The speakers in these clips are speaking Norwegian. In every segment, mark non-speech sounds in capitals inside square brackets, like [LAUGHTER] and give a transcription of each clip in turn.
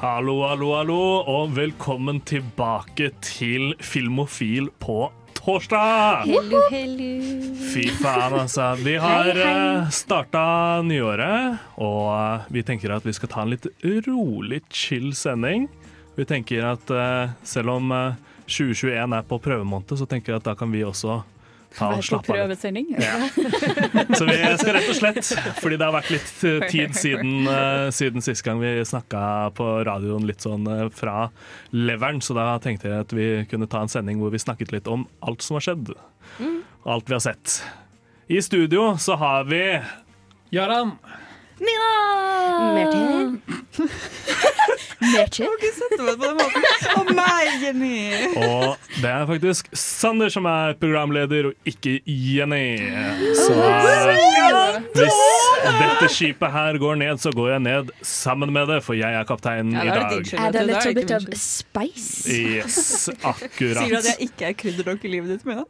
Hallo, hallo, hallo, og velkommen tilbake til Filmofil på torsdag! Hello, hello. Fy faen, altså. Vi har uh, starta nyåret, og eh, vi tenker at vi skal ta en litt rolig, chill sending. Vi tenker at eh, selv om eh, 2021 er på prøvemåned, så tenker jeg at da kan vi også ta og slappe av litt. prøvesending. Ja. [LAUGHS] Så vi skal rett og slett, fordi det har vært litt eh, tid siden, eh, siden sist gang vi snakka på radioen litt sånn eh, fra leveren, så da tenkte jeg at vi kunne ta en sending hvor vi snakket litt om alt som har skjedd. Alt vi har sett. I studio så har vi Jaran, [LAUGHS] Sette meg på den måten. Og meg, Jenny! Og det er faktisk Sander som er programleder, og ikke Jenny. Så hvis dette skipet her går ned, så går jeg ned sammen med det, for jeg er kapteinen Ja, i dag. er det little bit of spice. Yes, akkurat. Sier du at jeg ikke er krydder nok i livet ditt, Mina?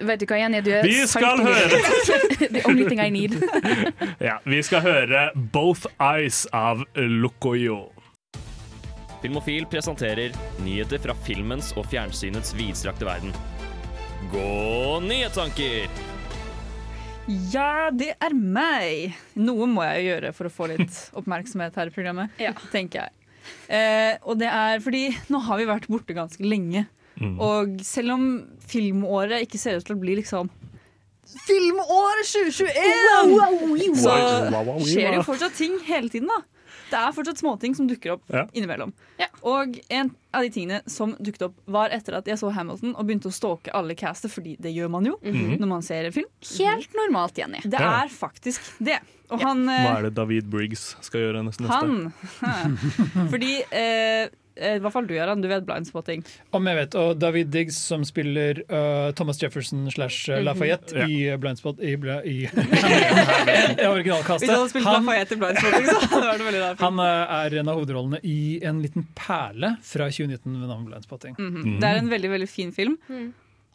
Vet du hva, Jenny? Du er Vi skal høre. [LAUGHS] The only thing I need. [LAUGHS] Ja, vi skal høre Both Eyes av Locoyo. Filmofil presenterer nyheter fra filmens og fjernsynets vidstrakte verden. Gå nyhetstanker! Ja, det er meg. Noe må jeg jo gjøre for å få litt [LAUGHS] oppmerksomhet her i programmet, Ja. tenker jeg. Eh, og det er fordi nå har vi vært borte ganske lenge. Mm. Og selv om filmåret ikke ser ut til å bli liksom Filmåret 2021! Så skjer det jo fortsatt ting hele tiden, da. Det er fortsatt småting som dukker opp Ja. innimellom. Ja. Og en av de tingene som dukket opp, var etter at jeg så Hamilton og begynte å stalke alle castet, fordi det gjør man jo når man ser en film. Helt normalt, Jenny. Det Ja. er faktisk det. Og han, Hva eh, er det David Briggs skal gjøre neste han [LAUGHS] Fordi eh, I hvert fall du, Jaran, du vet blindspotting. om jeg vet, og David Diggs som spiller uh, Thomas Jefferson slash Lafayette Lafayette -hmm. i Blindspot i, bla- i, [LAUGHS] [LAUGHS] i originalkastet. Hvis han hadde spilt Han, Lafayette i blindspotting, så hadde det vært veldig rart. han uh, er en av hovedrollene i en liten perle fra 2019 ved navn Blindspotting. Mhm. Det er en veldig veldig fin film.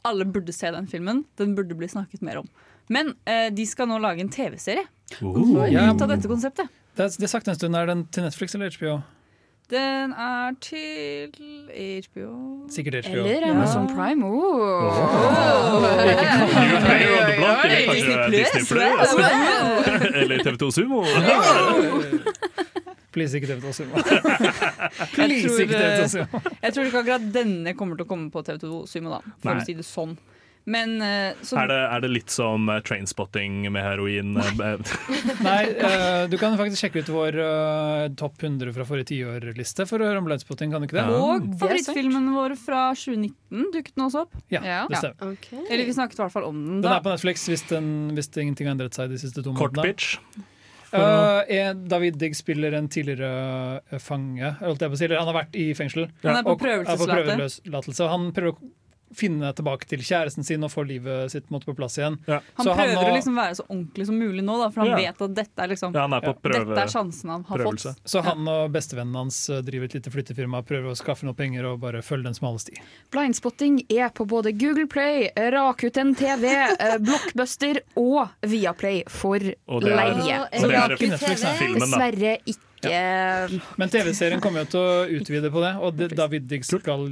Alle burde se den filmen. Den burde bli snakket mer om. Men eh, de skal nå lage en TV-serie Oh. Ja. ut av dette konseptet. Det er, det er sagt en stund, er den til Netflix eller HBO? Den er til HBO Sikkert HBO. Eller Ja. Amazon Prime. Oh. Eller. Plus? Eller TV2 Sumo? [LAUGHS] Please ikke TV2 Sumo. Please ikke TV2 eh, Sumo. Jeg tror ikke akkurat denne kommer til å komme på TV2 Sumo, da, for Nei. å si det sånn. Men eh, så, Er det, er det litt som uh, trainspotting med heroin? Nei, [LAUGHS] Nei, uh, du kan faktisk sjekke ut vår uh, topp 100 fra forrige tiår-liste for å høre om Blindspotting, kan du ikke det? Ja. Og favorittfilmen vår fra 2019 dukket den også opp. Ja, Ja. det stemmer. Eller vi snakket i hvert fall om den Den er på Netflix hvis, den, hvis det ingenting har endret seg de siste to Kort månedene. pitch. Uh, David Digg spiller en tidligere eh, fange. holdt jeg på å si, eller Han har vært i fengsel. Han er på og på prøvelseslate. prøveløslatelse. og Han prøver å finne tilbake til kjæresten sin og få livet sitt på måte på plass igjen. Ja. Han Så han prøver nå- å liksom være så ordentlig som mulig nå, da, for han Ja. vet at dette er, liksom, Ja, er prøve, dette er sjansen han har prøvelse. fått. Så han og bestevennen hans eh, driver et lite flyttefirma, prøver å skaffe noe penger og bare følge den smale sti. Blindspotting er på både Google Play, Rakuten TV, eh, [LAUGHS] Blockbuster og Viaplay for Og det er- leie. og det er da. Dessverre ikke Men TV-serien kommer jo til å utvide på det, og det, David Diggs skal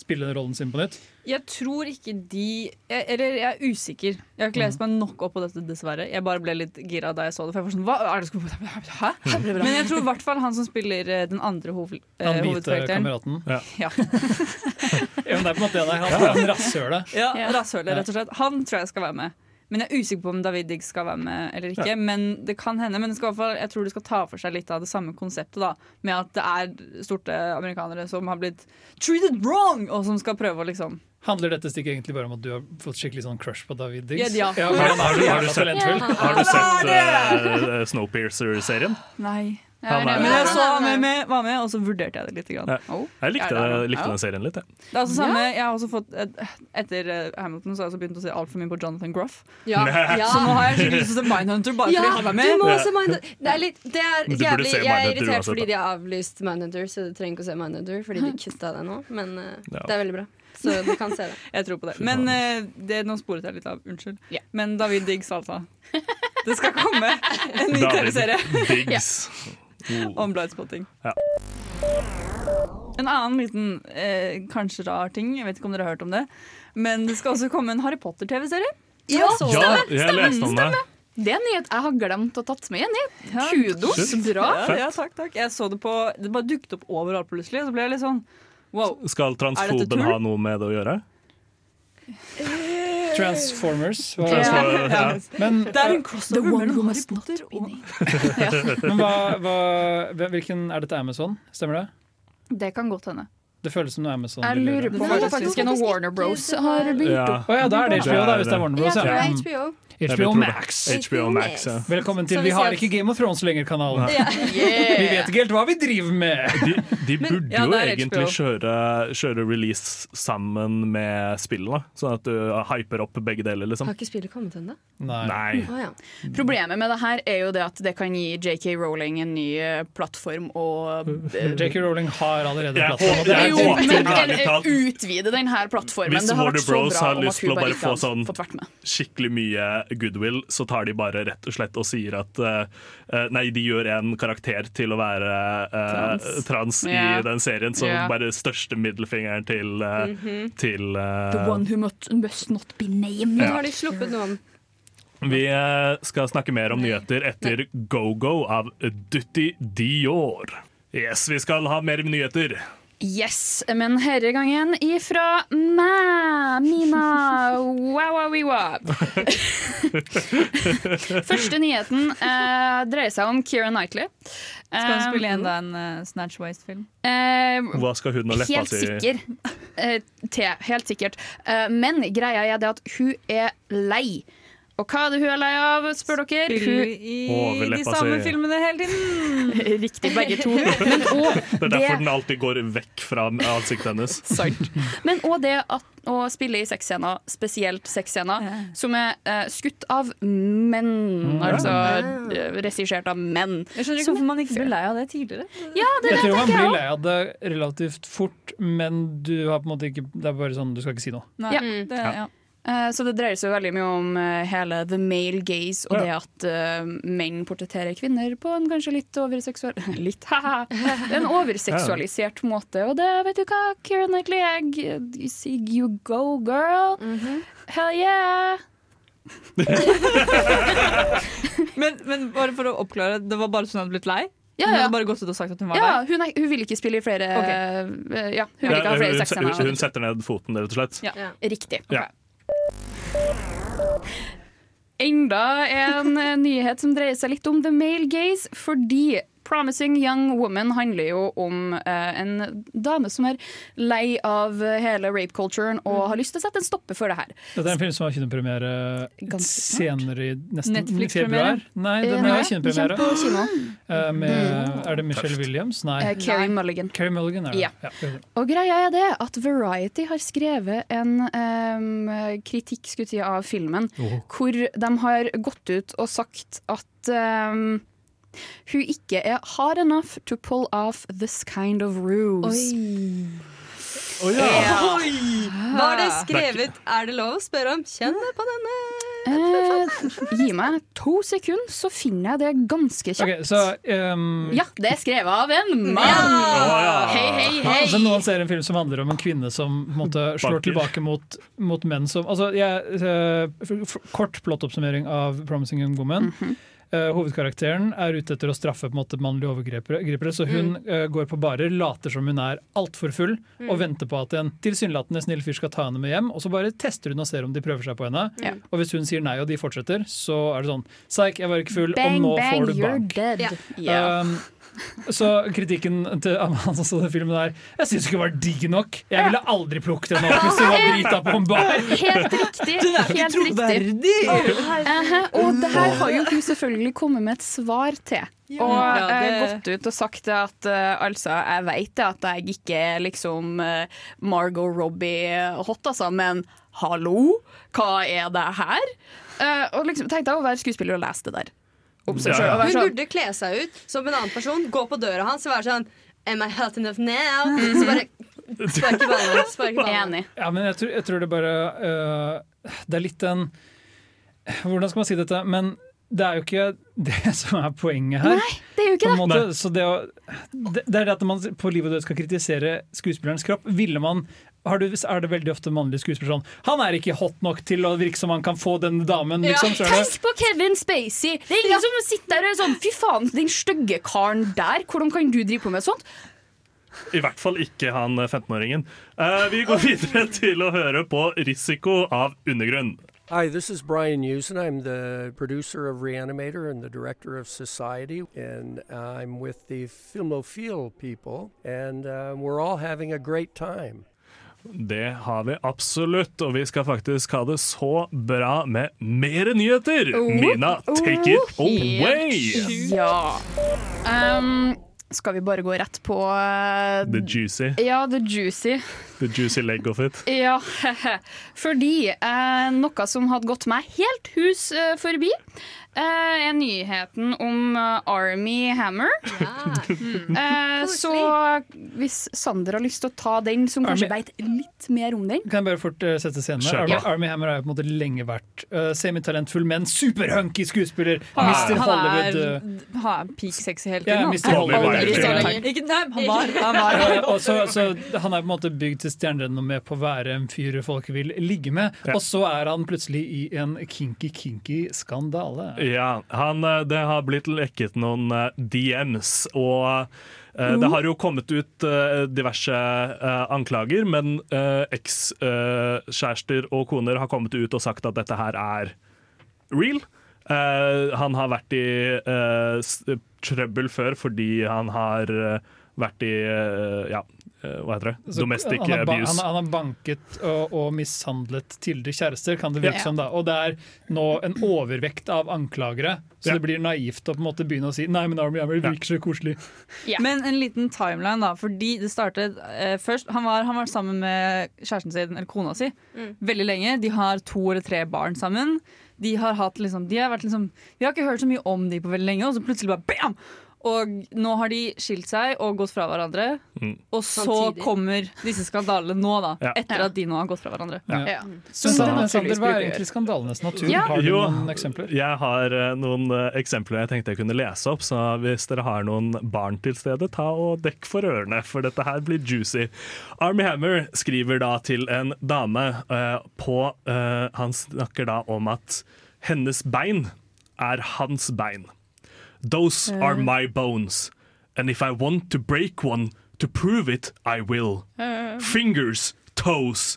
spille rollen sin på nytt. Jeg tror ikke de jeg, Eller jeg er usikker. Jeg har ikke lest meg nok opp på dette, dessverre. Jeg bare ble litt gira da jeg så det. For jeg var sånn, hva er det skal... [LAUGHS] Hæ? Men jeg tror i hvert fall han som spiller eh, den andre hoved, eh, hovedkarakteren. kameraten. Ja. [LAUGHS] [LAUGHS] Ja, men det er på en måte det der. Han er. Ja, Ja. rasshølet, rett og slett. Han tror jeg skal være med. Men jeg er usikker på om David Diggs skal være med eller ikke. Men det kan hende. Men det skal, i hvert fall- jeg tror det skal ta for seg litt av det samme konseptet. da Med at det er sorte amerikanere som har blitt treated wrong, og som skal prøve å liksom Handler dette stikket egentlig bare om at du har fått skikkelig sånn crush på David Diggs? Ja, ja. har, er Har du sett-. Har du sett uh, Snowpiercer-serien? Nei. Han er- Men jeg så han med, med, var med, og så vurderte jeg det litt. Grann. Ja. Jeg likte, Ja, likte den serien litt, jeg. Det er altså samme, Jeg har også fått et- Etter eh, Hamilton så har jeg også begynt å se altfor mye på Jonathan Groff. Ja. [LAUGHS] ja. Så nå har jeg skikkelig lyst til å se Mindhunter bare fordi han er du må også se Mindhunter. Det er, litt, det er Du jævlig Jeg er irritert fordi de har avlyst Mindhunter, så du trenger ikke å se Mindhunter fordi de [LAUGHS] kutta det nå. Men eh, Ja. det er veldig bra. Så du kan se det. [LAUGHS] Jeg tror på det. Men eh, det, nå sporet jeg litt av. Unnskyld. Ja. Men David Diggs, altså. Det skal komme en ny TV-serie Diggs. Oh. om blindspotting. Ja. En annen liten, eh, kanskje rar ting, jeg vet ikke om dere har hørt om det, men det skal også komme en Harry Potter-TV-serie. Ja, Ja, jeg leste om det. Det er en nyhet jeg har glemt å tatt med. Ja. Kudos, Shit. bra. Ja, ja, takk, takk. Jeg så det på Det bare dukket opp overalt plutselig, og så ble jeg litt sånn wow. Skal transfoben ha noe med det å gjøre? Transformers. Var, Transfo- ja. Men, Det er en crossover mellom Harry Potter og [LAUGHS] men hva, hva, hvilken Er dette Amazon? Stemmer det? Det kan godt hende. Det føles som noe Amazon. Jeg lurer på om det faktisk er noe Warner Bros har begynt Ja. opp. Oh, ja, da er det HBO, da, hvis det er Warner Bros. Ja. HBO. HBO. Max. HBO Max, ja. Velkommen til Vi har ikke Game of Thrones lenger-kanalen. Ja. [LAUGHS] Vi vet ikke helt hva vi driver med. De, de Men- burde Ja, jo egentlig kjøre, kjøre release sammen med spillene, sånn at du hyper opp begge deler, liksom. Har ikke spillet kommet ennå? Nei. Nei. Oh, ja. Problemet med det her er jo det at det kan gi JK Rowling en ny eh, plattform og eh, J.K. Rowling har allerede Jeg plattform. Jo, utvide denne plattformen. Hvis Warner Bros har lyst til å bare få sånn skikkelig mye goodwill, så tar de bare rett og slett og sier at eh, Nei, de gjør en karakter til å være uh, Trans. trans, yeah. i den serien, så yeah. bare største middelfingeren til, eh, til eh, The one who must, must not be named. Ja. har de sluppet noen. Vi skal snakke mer om nyheter etter Go-Go av Dutti Dior. Yes, vi skal ha mer nyheter. Yes, men herre gangen ifra meg, Mina Wawawiwa. [LAUGHS] Første nyheten eh, dreier seg om Keira Knightley. Skal hun Eh, spille igjen da en uh, Snatch Waste-film? eh, Hva skal hun og leppa Helt si sikker. Eh, te, helt sikkert. Eh, men greia er det at hun er lei. Og hva er det hun er lei av, spør dere? Spiller Hun, i de samme si. filmene hele tiden! [LAUGHS] riktig, begge to. Men [LAUGHS] og, Det er derfor den alltid går vekk fra ansiktet hennes. [LAUGHS] Sant. Men òg det at, å spille i sexscener, spesielt sexscener, som er uh, skutt av menn. Altså eh, regissert av menn. Jeg skjønner ikke hvorfor man ikke ble lei av det tidligere. Ja, det Jeg tror man blir også. lei av det relativt fort, men du har på en måte ikke Det er bare sånn, du skal ikke si noe. Nei, Ja. det, ja. Eh, Så det dreier seg veldig mye om eh, hele the male gaze og Ja. det at uh, menn portretterer kvinner på en kanskje litt overseksual... [LAUGHS] Litt, haha! En overseksualisert måte. Og det, vet du hva, Kira Knightley, jeg you see you go, girl. Hell yeah! [LAUGHS] Men, men bare for å oppklare, det var bare sånn hun hadde blitt lei? Ja, Hun hadde bare gått ut og sagt at hun var ja lei? hun, er, hun vil ikke spille i flere eh, Ja, hun vil Ja, ikke ha flere sexscener. hun, hun setter ned foten, rett og slett. Ja. Ja. Riktig. Ja. Enda en eh, nyhet som dreier seg litt om the male gaze, fordi Promising Young Woman handler jo om eh, en dame som er lei av hele rape-culturen og har lyst til å sette en stopper for det her. Dette er en film som har kinopremiere senere i nesten Netflix-premiere? februar. Nei, den har kinopremiere. kino. Uh, med, er det Michelle Williams? Nei. Uh, Carey Mulligan. Carrie Mulligan er det. Ja. Ja. Og greia er det at Variety har skrevet en um, kritikk skulle jeg av filmen, hvor de har gått ut og sagt at em, hun ikke er hard enough to pull off this kind of ruse. Ja. Var det skrevet Er det lov å spørre om? Kjenn på denne Eh, gi meg to sekunder, så finner jeg det ganske kjapt. Okay, så um... Ja, det er skrevet av en mann! ja. Hei, hei, hei! Altså, noen ser en film som handler om en kvinne som på måte, slår Banker. tilbake mot, mot menn som altså, jeg, f- Kort plottoppsummering av 'Promising Young Woman'. Mm Eh, hovedkarakteren er ute etter å straffe på en måte mannlige overgripere, så hun Mm. eh, går på barer, later som hun er altfor full, og venter på at en tilsynelatende snill fyr skal ta henne med hjem. Og så bare tester hun og ser om de prøver seg på henne. Mm. Og hvis hun sier nei og de fortsetter, så er det sånn Psych, jeg var ikke full, Bang, og nå bang, får du you're bank. dead. Ja. Ja. Um, Så kritikken til han som så den filmen der Jeg syns ikke den var digg nok. Jeg ville aldri plukket den opp hvis det var Brita på en bar. [LAUGHS] Helt riktig. Helt Uh -huh. og det her har jo hun selvfølgelig kommet med et svar til. Og Ja, eh, det- gått ut og sagt det at uh, altså, jeg vet at jeg ikke er liksom uh, Margot Robbie-hot, altså, men hallo, hva er det her? Uh, og liksom tenkte jeg å være skuespiller og lese det der. Om seg Ja, ja. og Hun sånn, burde kle seg ut som en annen person, gå på døra hans og være sånn Am I hot enough now? Så bare sparke ballen. Sparke ballen. Enig. Ja, men jeg tror, jeg tror det bare uh, Det er litt en Hvordan skal man si dette? Men det er jo ikke det [LAUGHS] som er poenget her. Nei, det er jo ikke det. måte, så det, å, det, det er det at man på liv og død skal kritisere skuespillerens kropp. Ville man har du, er det veldig ofte mannlige skuespillere sånn Han er ikke hot nok til å virke som han kan få den damen. Liksom, er Tenk på Kevin Spacey! Det er ingen som sitter der og er sånn Fy faen, den stygge karen der, hvordan kan du drive på med sånt? I hvert fall ikke han 15-åringen. Uh, vi går videre til å høre på 'Risiko av undergrunn'. Hi, this is Brian Usen. I'm the producer of Reanimator and the director of Society, and I'm with the Filmophile people, and uh, we're all having a great time. Det har vi absolutt, og vi skal faktisk ha det så bra med mer nyheter. Mina, take it away! Ja. Um, skal vi bare gå rett på uh, The juicy, Ja, the juicy. the juicy leg of it. [LAUGHS] Ja, [LAUGHS] fordi eh, noe som hadde gått meg helt hus eh, forbi, eh, er nyheten om eh, Army Hammer. Eh, så hvis Sander har lyst til å ta den, som kanskje veit vet litt mer om den kan jeg bare fort uh, sette scenen her? Army, Army Hammer har jo på en måte lenge vært uh, semitalentfull, men superhunky skuespiller. Er- Mr. han Hollywood. er, øh, han er peak sexy hele Ja. Mr. Hollywood. Ikke nei, han var, [LAUGHS] han var. [LAUGHS] Og så, så Han er på en måte bygd til stjernerennet med på å være en fyr folk vil ligge med, Ja. og så er han plutselig i en kinky-kinky skandale. Ja, han, eh, det har blitt lekket noen eh, DMs, og mm. det har jo kommet ut diverse anklager, men ekskjærester og koner har kommet ut og sagt at dette her er real. Han har vært i trøbbel før fordi han har vært i ja, hva heter det? Så Domestic han har, ba- abuse. Han, har- han har banket og, og mishandlet tidligere kjærester, kan det virke Ja. som. da Og det er nå en overvekt av anklagere, så Ja. det blir naivt å på en måte begynne å si Nei, men Army Hammer virker så koselig. Men en liten timeline, da. Fordi det startet eh, først han var, han var sammen med kjæresten sin, eller kona si, veldig lenge. De har to eller tre barn sammen. De har, hatt, liksom, de har vært liksom Vi har ikke hørt så mye om de på veldig lenge, og så plutselig bare bam! Og nå har de skilt seg og gått fra hverandre. Mm. Og så Samtidig. kommer disse skandalene nå, da. Ja. Etter Ja. at de nå har gått fra hverandre. Ja. Ja. Så, så, det Sander, hva er egentlig skandalenes natur? Ja. Har du Jo. noen eksempler? Jeg har uh, noen uh, eksempler jeg tenkte jeg kunne lese opp, så hvis dere har noen barn til stede, ta og dekk for ørene, for dette her blir juicy. Army Hammer skriver da til en dame uh, på Han snakker da om at hennes bein er hans bein. Those are my bones, and if I want to break one to prove it, I will. Fingers, toes,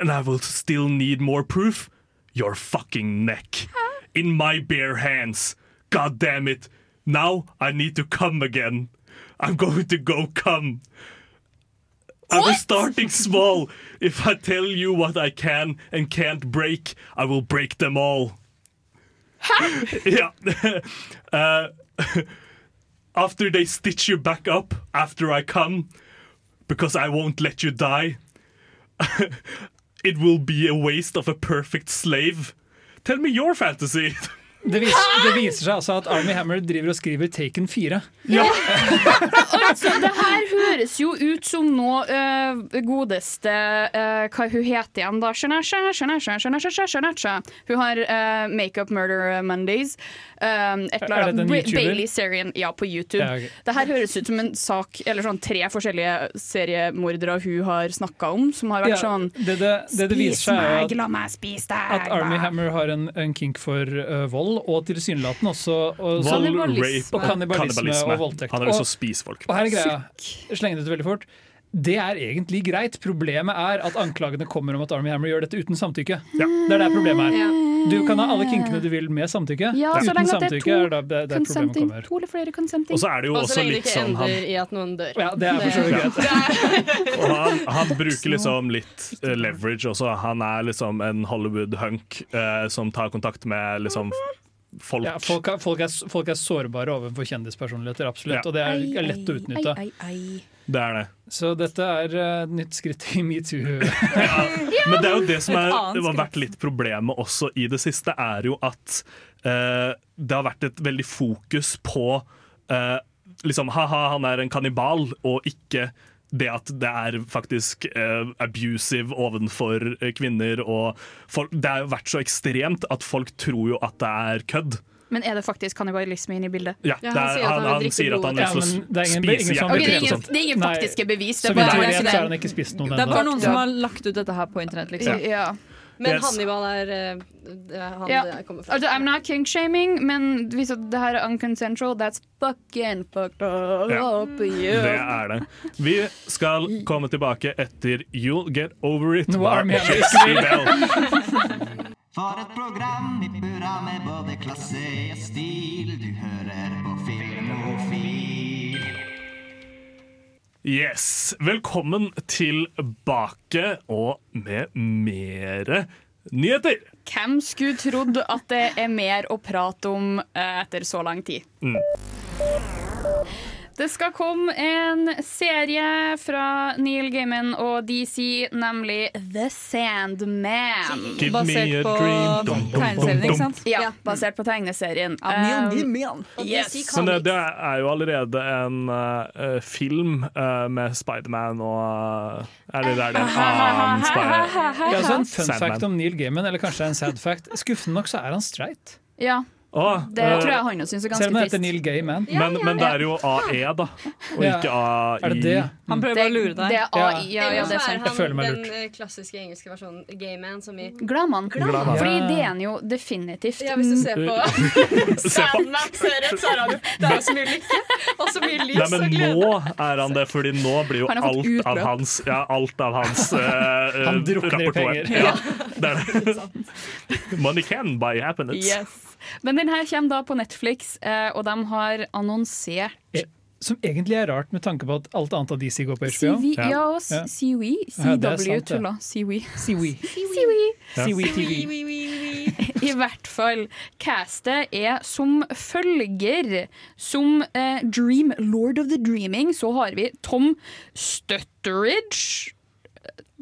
and I will still need more proof. Your fucking neck. In my bare hands. God damn it. Now I need to come again. I'm going to go come. I was starting small. If I tell you what I can and can't break, I will break them all. [LAUGHS] yeah. [LAUGHS] uh, [LAUGHS] after they stitch you back up after I come, because I won't let you die. it will be a waste of a perfect slave. Tell me your fantasy. Det viser, det viser seg altså at Army Hammer driver og skriver Taken 4. [LAUGHS] Altså, det her høres jo ut som nå uh, godeste uh, Hva hun heter igjen, da? Hun har uh, Makeup Murder Mondays. Um, et eller Er annet. Bailey-serien. Ja, på YouTube. Ja, okay. Det her høres ut som en sak Eller sånn tre forskjellige seriemordere hun har snakka om, som har vært Ja, sånn det, det, det det Spis meg, la meg spise deg! at Army. Hammer har en, en kink for uh, vold, og tilsynelatende også og, Vold, rape og kannibalisme og voldtekt. Han har lyst til å spise folk. Og her er greia, slenge det ut veldig fort. Det er egentlig greit. Problemet er at anklagene kommer om at Army Hammer gjør dette uten samtykke. Det er der problemet er. Du kan ha alle kinkene du vil med samtykke. Ja, så uten det er samtykke er to da der, der problemet kommer. to eller flere consenting. Og så er det jo også, også litt sånn han, i at noen dør. Ja, det er for så vidt greit. [LAUGHS] og han, han bruker liksom litt eh, leverage også. Han er liksom en Hollywood-hunk uh, som tar kontakt med liksom folk. Ja, folk, er, folk, er, folk er sårbare overfor kjendispersonligheter, absolutt. Ja. Og det er, er lett å utnytte. Ei, ei, ei. Det er det. Så dette er eh, et nytt skritt i metoo. [LAUGHS] Men det er jo det som er, det har vært litt problemet også i det siste, er jo at eh, det har vært et veldig fokus på eh, liksom, ha-ha, han er en kannibal, og ikke det at det er faktisk eh, abusive ovenfor eh, kvinner. Og folk, det har jo vært så ekstremt at folk tror jo at det er kødd. Men er det faktisk kannibalisme inne i bildet? Ja, det han er, sier han, sier at han har lyst til å er spise som det, er hjertet ingen, det er ingen Nei. faktiske bevis. Det er bare jeg vet, så det- han ikke spist noen Det er bare noen som har lagt ut dette her på internett, liksom. ja. Men Yes. Hannibal er eh, er han Ja. det kommer fra. Altså, I'm not king-shaming, men hvis det her er unconsensual, that's fucking fucked up. Ja. Yeah. Det er det. Vi skal komme tilbake etter You'll Get Over It. Nå [LAUGHS] For et program i burra med både klasse og stil. Du hører på Filmofil. Yes. Velkommen tilbake og med mere nyheter. Hvem skulle trodd at det er mer å prate om eh, etter så lang tid? Mm. Det skal komme en serie fra Neil Gaiman og DC, nemlig The Sandman. Give Basert på tegneserien, ikke sant? Ja, basert på tegneserien. Um, yes. Men det, det er jo allerede en uh, film uh, med Spiderman og Er det der det er en annen Spider... Ja, så en fun Sandman. fact om Neil Gaiman, eller kanskje en sad fact. Skuffende nok så er han streit. Ja, Å, det uh, tror jeg han også syns er Selv om ganske han heter. Neil Gaiman. men, men det er jo AE, da, og Ja. ikke AI. Er det det? Han prøver bare å lure det deg. er AI, ja, ja, det er så sant. Jeg føler han meg den lurt. eh, klassiske engelske versjonen Gayman, som i Gladmann. Gladmann. Fordi det er han jo definitivt. Ja, hvis du ser på [LAUGHS] Se på. Sandman-serien, så er han jo Det er jo så mye lykke og så mye lys Nei, men og glede. nå er han det, fordi nå blir jo alt av hans Ja, alt av hans uh, Han drukner i penger. Ja, det er det. [LAUGHS] Money can buy happiness. Yes. Men den her kommer da på Netflix, eh, og de har annonsert Som egentlig er rart, med tanke på at alt annet av DC går på HBO. CV, Ja. og CW. Er CW. CW. [LAUGHS] [LAUGHS] I hvert fall. Castet er som følger. Som eh, Dream Lord of the Dreaming så har vi Tom Stutteridge.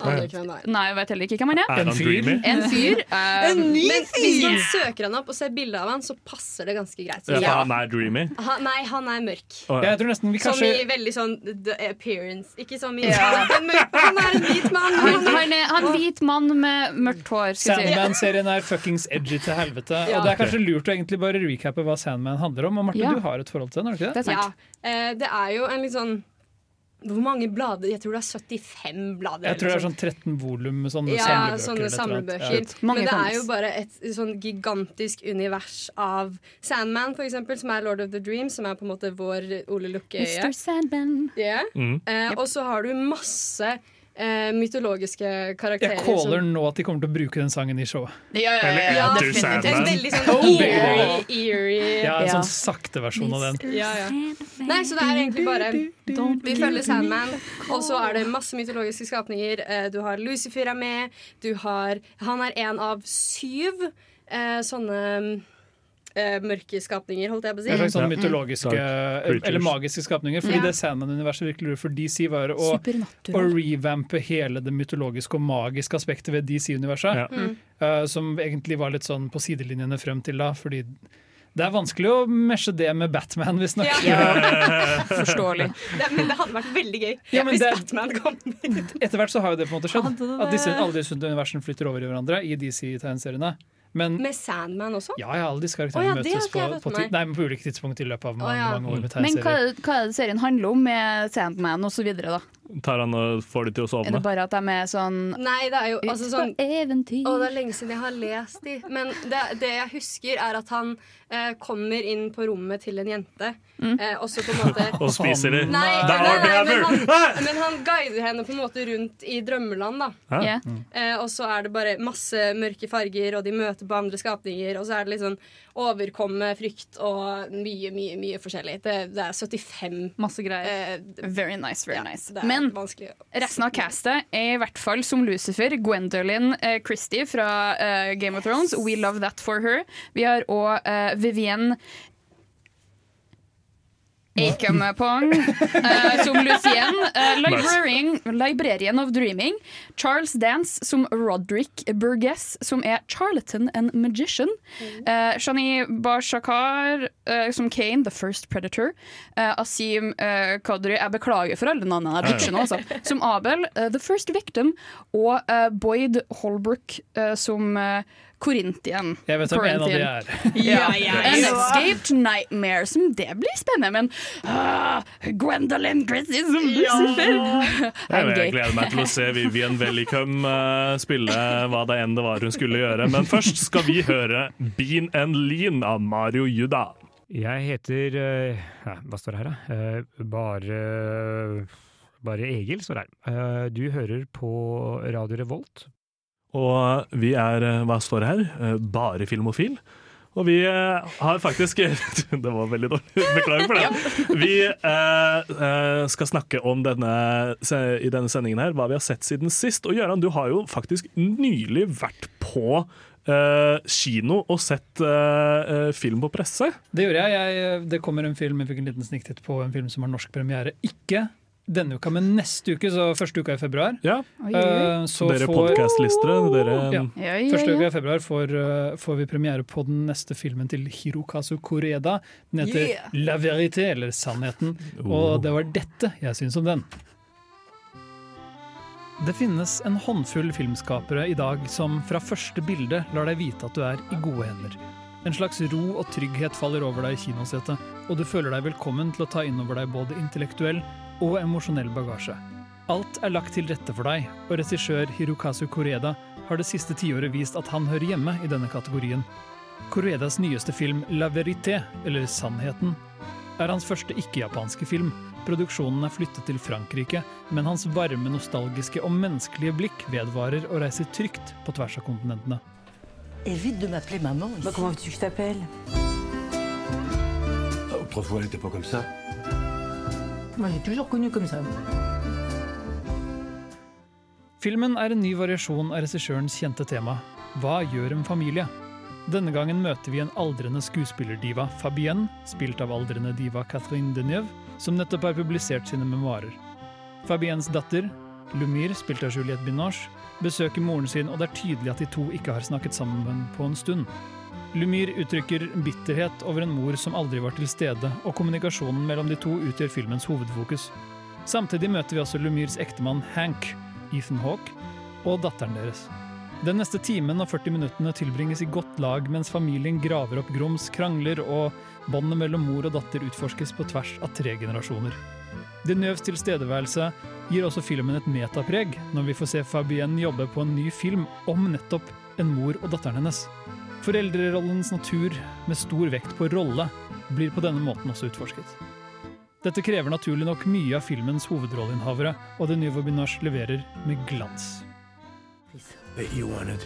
Nei, jeg vet heller ikke hvem han er. En fyr. En fyr. [LAUGHS] eh, Men hvis man søker han opp og ser bilde av han, så passer det ganske greit. Ja, Ja. han er dreamy. Ha, nei, han er mørk. Oh, Ja, jeg tror nesten vi Som kanskje i veldig sånn the appearance. Ikke så mye Ja. den Han er en hvit mann! han, han er han er hvit mann med mørkt hår. Sandman-serien er fuckings edgy til helvete. Ja. Og det er kanskje lurt å egentlig bare recappe hva Sandman handler om. Og Marte, Ja. du har et forhold til den, har du ikke det? Det er eh, det er jo en litt sånn Hvor mange blader? Jeg tror det er 75 blader. Jeg tror det er sånn 13 volum med sånne ja, samlebøker. sånne eller eller annet. samlebøker. Mange Men det er jo bare et sånn gigantisk univers av Sandman, for eksempel, som er Lord of the Dreams, som er på en måte vår Ole Lukke-øye. Mr. Sandman. Yeah. Mm. Eh, og så har du masse eh, mytologiske karakterer. Jeg caller som- nå at de kommer til å bruke den sangen i showet. Ja, ja, ja, ja, Enter En veldig sånn eerie, eerie Ja, En Ja. sånn sakte versjon av den. Ja, ja. Nei, så det er egentlig bare Vi følger Sandman, og så er det masse mytologiske skapninger. Eh, Du har Lucifer er med. Du har Han er en av syv eh, sånne eh, mørke skapninger, holdt jeg på å si. slags sånn mytologiske mm. eller magiske skapninger. Fordi Ja. det Sandman-universet virkelig lurer for DC, var å, å revampe hele det mytologiske og magiske aspektet ved DC-universet. Ja. Mm. Uh, som egentlig var litt sånn på sidelinjene frem til da. Fordi det er vanskelig å mesje det med Batman, visstnok. Ja. [LAUGHS] Forståelig. Det, men det hadde vært veldig gøy Ja, hvis det- Batman kom. Etter hvert så har jo det på en måte skjedd. At disse, alle disse universene flytter over i hverandre i DC-tegneseriene. Men Med Sandman også? ja, ja, alle disse karakterene oh, ja, møtes på, på, nei, på ulike tidspunkt i løpet av mange, ja. mange år med Men hva, hva er det serien handler om med Sandman da? Tar han og får de til å Er det bare at de er sånn Nei, det er jo altså Ut sånn på eventyr. Å, det er lenge siden jeg har lest de. Men det, det jeg husker, er at han eh, kommer inn på rommet til en jente, eh, og så på en måte [LAUGHS] Og spiser de. Nei, nei, nei, nei, men, han, men han guider henne på en måte rundt i drømmeland. da? Ja. eh, Og så er det bare masse mørke farger, og de møter på andre skapninger. Og så er det litt sånn overkomme frykt og mye, mye mye forskjellig. Det, det er 75 Masse greier. eh, Very nice, very nice. det er Men resten av castet er i hvert fall som Lucifer, Gwendolyn eh, Christie fra eh, Game of Thrones. We love that for her. Vi har òg eh, Vivienne Akamepong uh, som Lucien. uh, librarian, of Dreaming. Charles Dance som Roderick Burgess, som er charlatan and magician. Uh, Shani Bashakar uh, som Kane, The First Predator. uh, Asim uh, Kadri Jeg beklager for alle navnene jeg butcher nå, altså. Som Abel, eh, The First Victim. Og eh, Boyd Holbrook eh, som Korintien. Jeg vet hvem en av de er. [LAUGHS] Ja, An Escaped Nightmare, som det blir spennende, men uh, Gwendolyn Christie som Lucifer! [LAUGHS] Jeg, jeg gleder meg til å se Vivian Wellicum uh, spille hva det enn det var hun skulle gjøre. Men først skal vi høre Bean and Lean av Mario Juda. Jeg heter uh, Hva står det her, da? Eh, bare Bare Egil står her. Eh, du hører på Radio Revolt. Og vi er, eh, hva står det her, Eh, bare filmofil. Og vi eh, har faktisk [LAUGHS] Det var veldig dårlig, beklager for det. Vi eh, skal snakke om denne, i denne sendingen her hva vi har sett siden sist. Og Gøran, du har jo faktisk nylig vært på eh, kino og sett eh, film på presse. Det gjorde jeg. jeg. Det kommer en film, jeg fikk en liten sniktitt på en film som har norsk premiere. Ikke denne uka, men neste uke, så første uka i februar. Ja, Oi, oi. Eh, så Dere får- podcastlistere, dere Ja. Ja, ja, Første uka i februar får, eh, får vi premiere på den neste filmen til Hirokazu Koreda. Den heter Yeah. La Verité, eller Sannheten. Oh. Og det var dette jeg syns om den. Det finnes en håndfull filmskapere i dag som fra første bilde lar deg vite at du er i gode hender. En slags ro og trygghet faller over deg i kinosetet, og du føler deg velkommen til å ta inn over deg både intellektuell og emosjonell bagasje. Alt er lagt til rette for deg, og regissør Hirokazu Koreda har det siste tiåret vist at han hører hjemme i denne kategorien. Koredas nyeste film La Verité, eller Sannheten, er hans første ikke-japanske film. Produksjonen er flyttet til Frankrike, men hans varme, nostalgiske og menneskelige blikk vedvarer og reiser trygt på tvers av kontinentene. Évite de m'appeler maman. Ici. comment veux-tu que je t'appelle Autrefois, elle n'était pas comme ça. Moi, j'ai toujours connu comme ça. Filmen er en ny variasjon av regissørens kjente tema Hva gjør en familie? Denne gangen møter vi en aldrende skuespillerdiva, Fabienne, spilt av aldrende diva Catherine Deneuve, som nettopp har publisert sine memoarer. Fabiennes datter, Lumir, spilt av Juliette Binoche, besøker moren sin, og det er tydelig at de to ikke har snakket sammen på en stund. Lumir uttrykker bitterhet over en mor som aldri var til stede, og kommunikasjonen mellom de to utgjør filmens hovedfokus. Samtidig møter vi også Lumirs ektemann Hank, Ethan Hawke, og datteren deres. Den neste timen og 40 minuttene tilbringes i godt lag mens familien graver opp grums, krangler og båndet mellom mor og datter utforskes på tvers av tre generasjoner. Deneuves tilstedeværelse gir også filmen et metapreg når vi får se Fabienne jobbe på en ny film om nettopp en mor og datteren hennes. Foreldrerollens natur, med stor vekt på rolle, blir på denne måten også utforsket. Dette krever naturlig nok mye av filmens hovedrolleinnehavere, og det nye Vobinage leverer med glans. That you wanted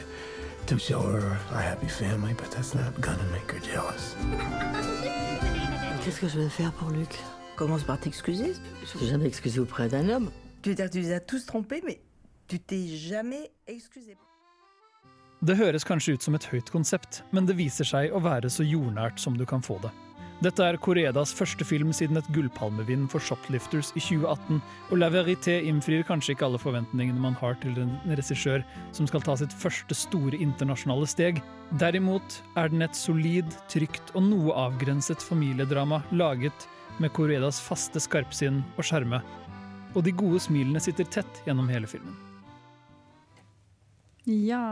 to show her a happy family, but that's not gonna make her jealous. Qu'est-ce que je vais faire pour Luc Commence par t'excuser. Je ne jamais excusé auprès d'un homme. Tu veux dire que tu les as tous trompés, mais tu t'es jamais excusé. Det høres kanskje ut som et høyt konsept, men det viser seg å være så jordnært som du kan få det. Dette er Koredas første film siden et gullpalmevinn for Shoplifters i 2018, og La Verité innfrir kanskje ikke alle forventningene man har til en regissør som skal ta sitt første store internasjonale steg. Derimot er den et solid, trygt og noe avgrenset familiedrama laget med Koredas faste skarpsinn og skjerme, og de gode smilene sitter tett gjennom hele filmen. Ja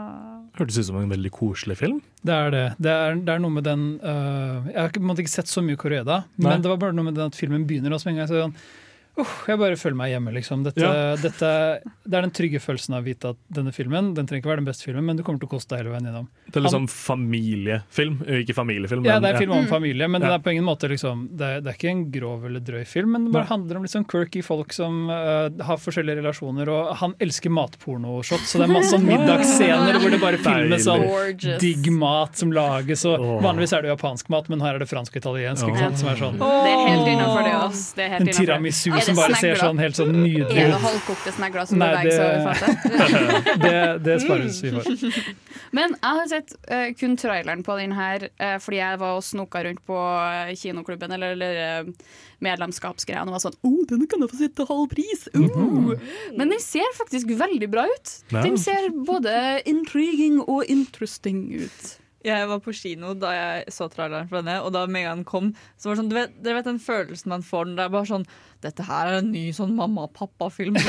Hørtes ut som en veldig koselig film. Det er det. Det er, det er noe med den uh, Jeg har ikke, ikke sett så mye Koreda, men det var bare noe med den at filmen begynner også med en gang så sånn Jeg bare føler meg hjemme, liksom. Dette, Ja. dette, det er den trygge følelsen av å vite at denne filmen Den trenger ikke være den beste filmen, men du kommer til å koste deg hele veien gjennom. Det er liksom familiefilm, ikke familiefilm. Ja, men- det er film om familie, men Ja. det er på ingen måte liksom, det, er, det er ikke en grov eller drøy film, men det bare handler om litt sånn quirky folk som uh, har forskjellige relasjoner, og han elsker matpornoshot, så det er masse sånn [LAUGHS] middagsscener hvor det bare filmes sånn digg mat som lages, og oh. vanligvis er det japansk mat, men her er det fransk og italiensk, ikke sant, som er sånn Det er helt innafor det, ass. Det er helt en tiramisu som bare ser sånn helt sånn nydelig Er det ut. halvkokte snegler som Nei, det, fatet? det, [LAUGHS] det spares vi for. [LAUGHS] Men jeg har sett uh, kun traileren på den her uh, fordi jeg var og snoka rundt på eh, kinoklubben eller, eller uh, medlemskapsgreiene og var sånn oh, denne kan jeg få sitte halv pris! Uh. Men den ser faktisk veldig bra ut. Ja. Den ser både intriguing og interesting ut. Jeg var på kino da jeg så traileren for denne, og da med en gang den kom, så var det sånn, du vet, dere vet den følelsen man får når det er bare sånn Dette her er en ny sånn mamma-pappa-film. [LAUGHS]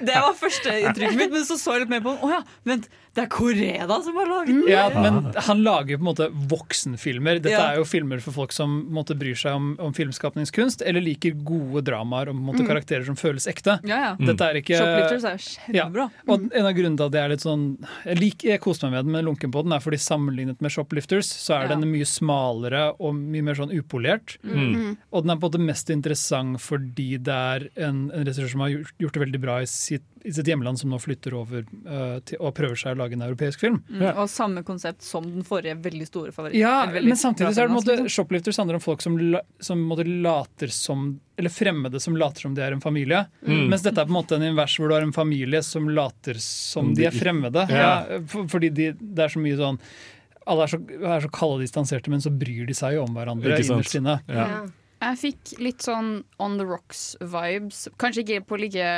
Det var første inntrykket mitt, men så så jeg litt mer på den. Å ja, vent, det er Koreda som har laget den! Ja, men han lager jo på en måte voksenfilmer. Dette Ja. er jo filmer for folk som måte, bryr seg om, om filmskapningskunst, eller liker gode dramaer en måte, Mm. karakterer som føles ekte. Ja, ja. Dette er ikke Shoplifters er kjempebra. Ja, og en av grunnene til at jeg er litt sånn Jeg, lik, jeg koser meg med den, men lunken på den er fordi sammenlignet med Shoplifters, så er den mye smalere og mye mer sånn upolert. Mm. Og den er på en måte mest interessant fordi det er en, en regissør som har gjort, gjort det veldig bra i sitt, i sitt hjemland, som nå flytter over uh, til, og prøver seg å lage en europeisk film. Mm, Og samme konsept som den forrige veldig store favoritten. Ja, men samtidig så er det en måte. Shoplifters handler om folk som, la, som måte later som Eller fremmede som later som de er en familie. Mm. Mens dette er på en måte en invers hvor du har en familie som later som de er fremmede. Ja. Ja, for, fordi de, det er så mye sånn alle er så, er så kalde og distanserte, men så bryr de seg jo om hverandre innerst inne. Ja. Jeg fikk litt sånn On the Rocks-vibes. Kanskje ikke på like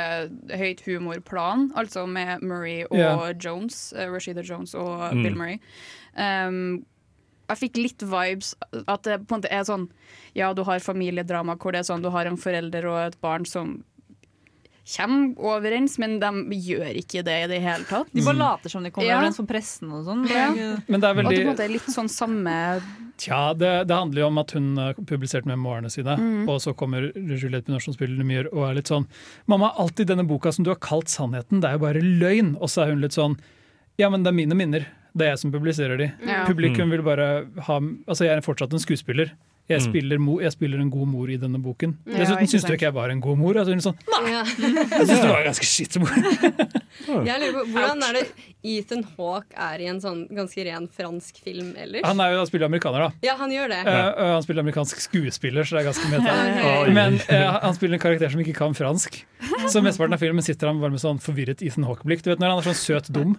høyt humorplan, altså med Murray og yeah. Jones, eh, Rashida Jones og Mm. Bill Murray. Um, jeg fikk litt vibes at det på en måte er sånn Ja, du har familiedrama hvor det er sånn du har en forelder og et barn som kommer overens, men de gjør ikke det i det hele tatt. De bare later som de kommer Ja. overens for pressen og sånn. Ja. Men det er Og at det på en måte er litt sånn samme Tja, det, det handler jo om at hun har publisert memoarene sine, Mm. og så kommer Juliette Binoche som spiller Lumière og er litt sånn 'Mamma, alltid denne boka som du har kalt sannheten, det er jo bare løgn.' Og så er hun litt sånn 'Ja, men det er mine minner. Det er jeg som publiserer de.' Ja. Publikum Mm. vil bare ha Altså, jeg er fortsatt en skuespiller. Jeg Mm. spiller, mo, jeg spiller en god mor i denne boken. Ja, Dessuten syns du ikke jeg var en god mor. Altså, sånn, Ja. [LAUGHS] jeg syns du var en ganske skitt mor. [LAUGHS] Jeg lurer på, Hvordan er det Ethan Hawke er i en sånn ganske ren fransk film ellers? Han er jo han spiller amerikaner, da. Ja, han gjør det. Eh, og han spiller amerikansk skuespiller, så det er ganske meta. [LAUGHS] Ja. Men uh, han spiller en karakter som ikke kan fransk. Så mesteparten av filmen sitter han bare med sånn forvirret Ethan Hawke-blikk. Du vet når han er sånn søt dum?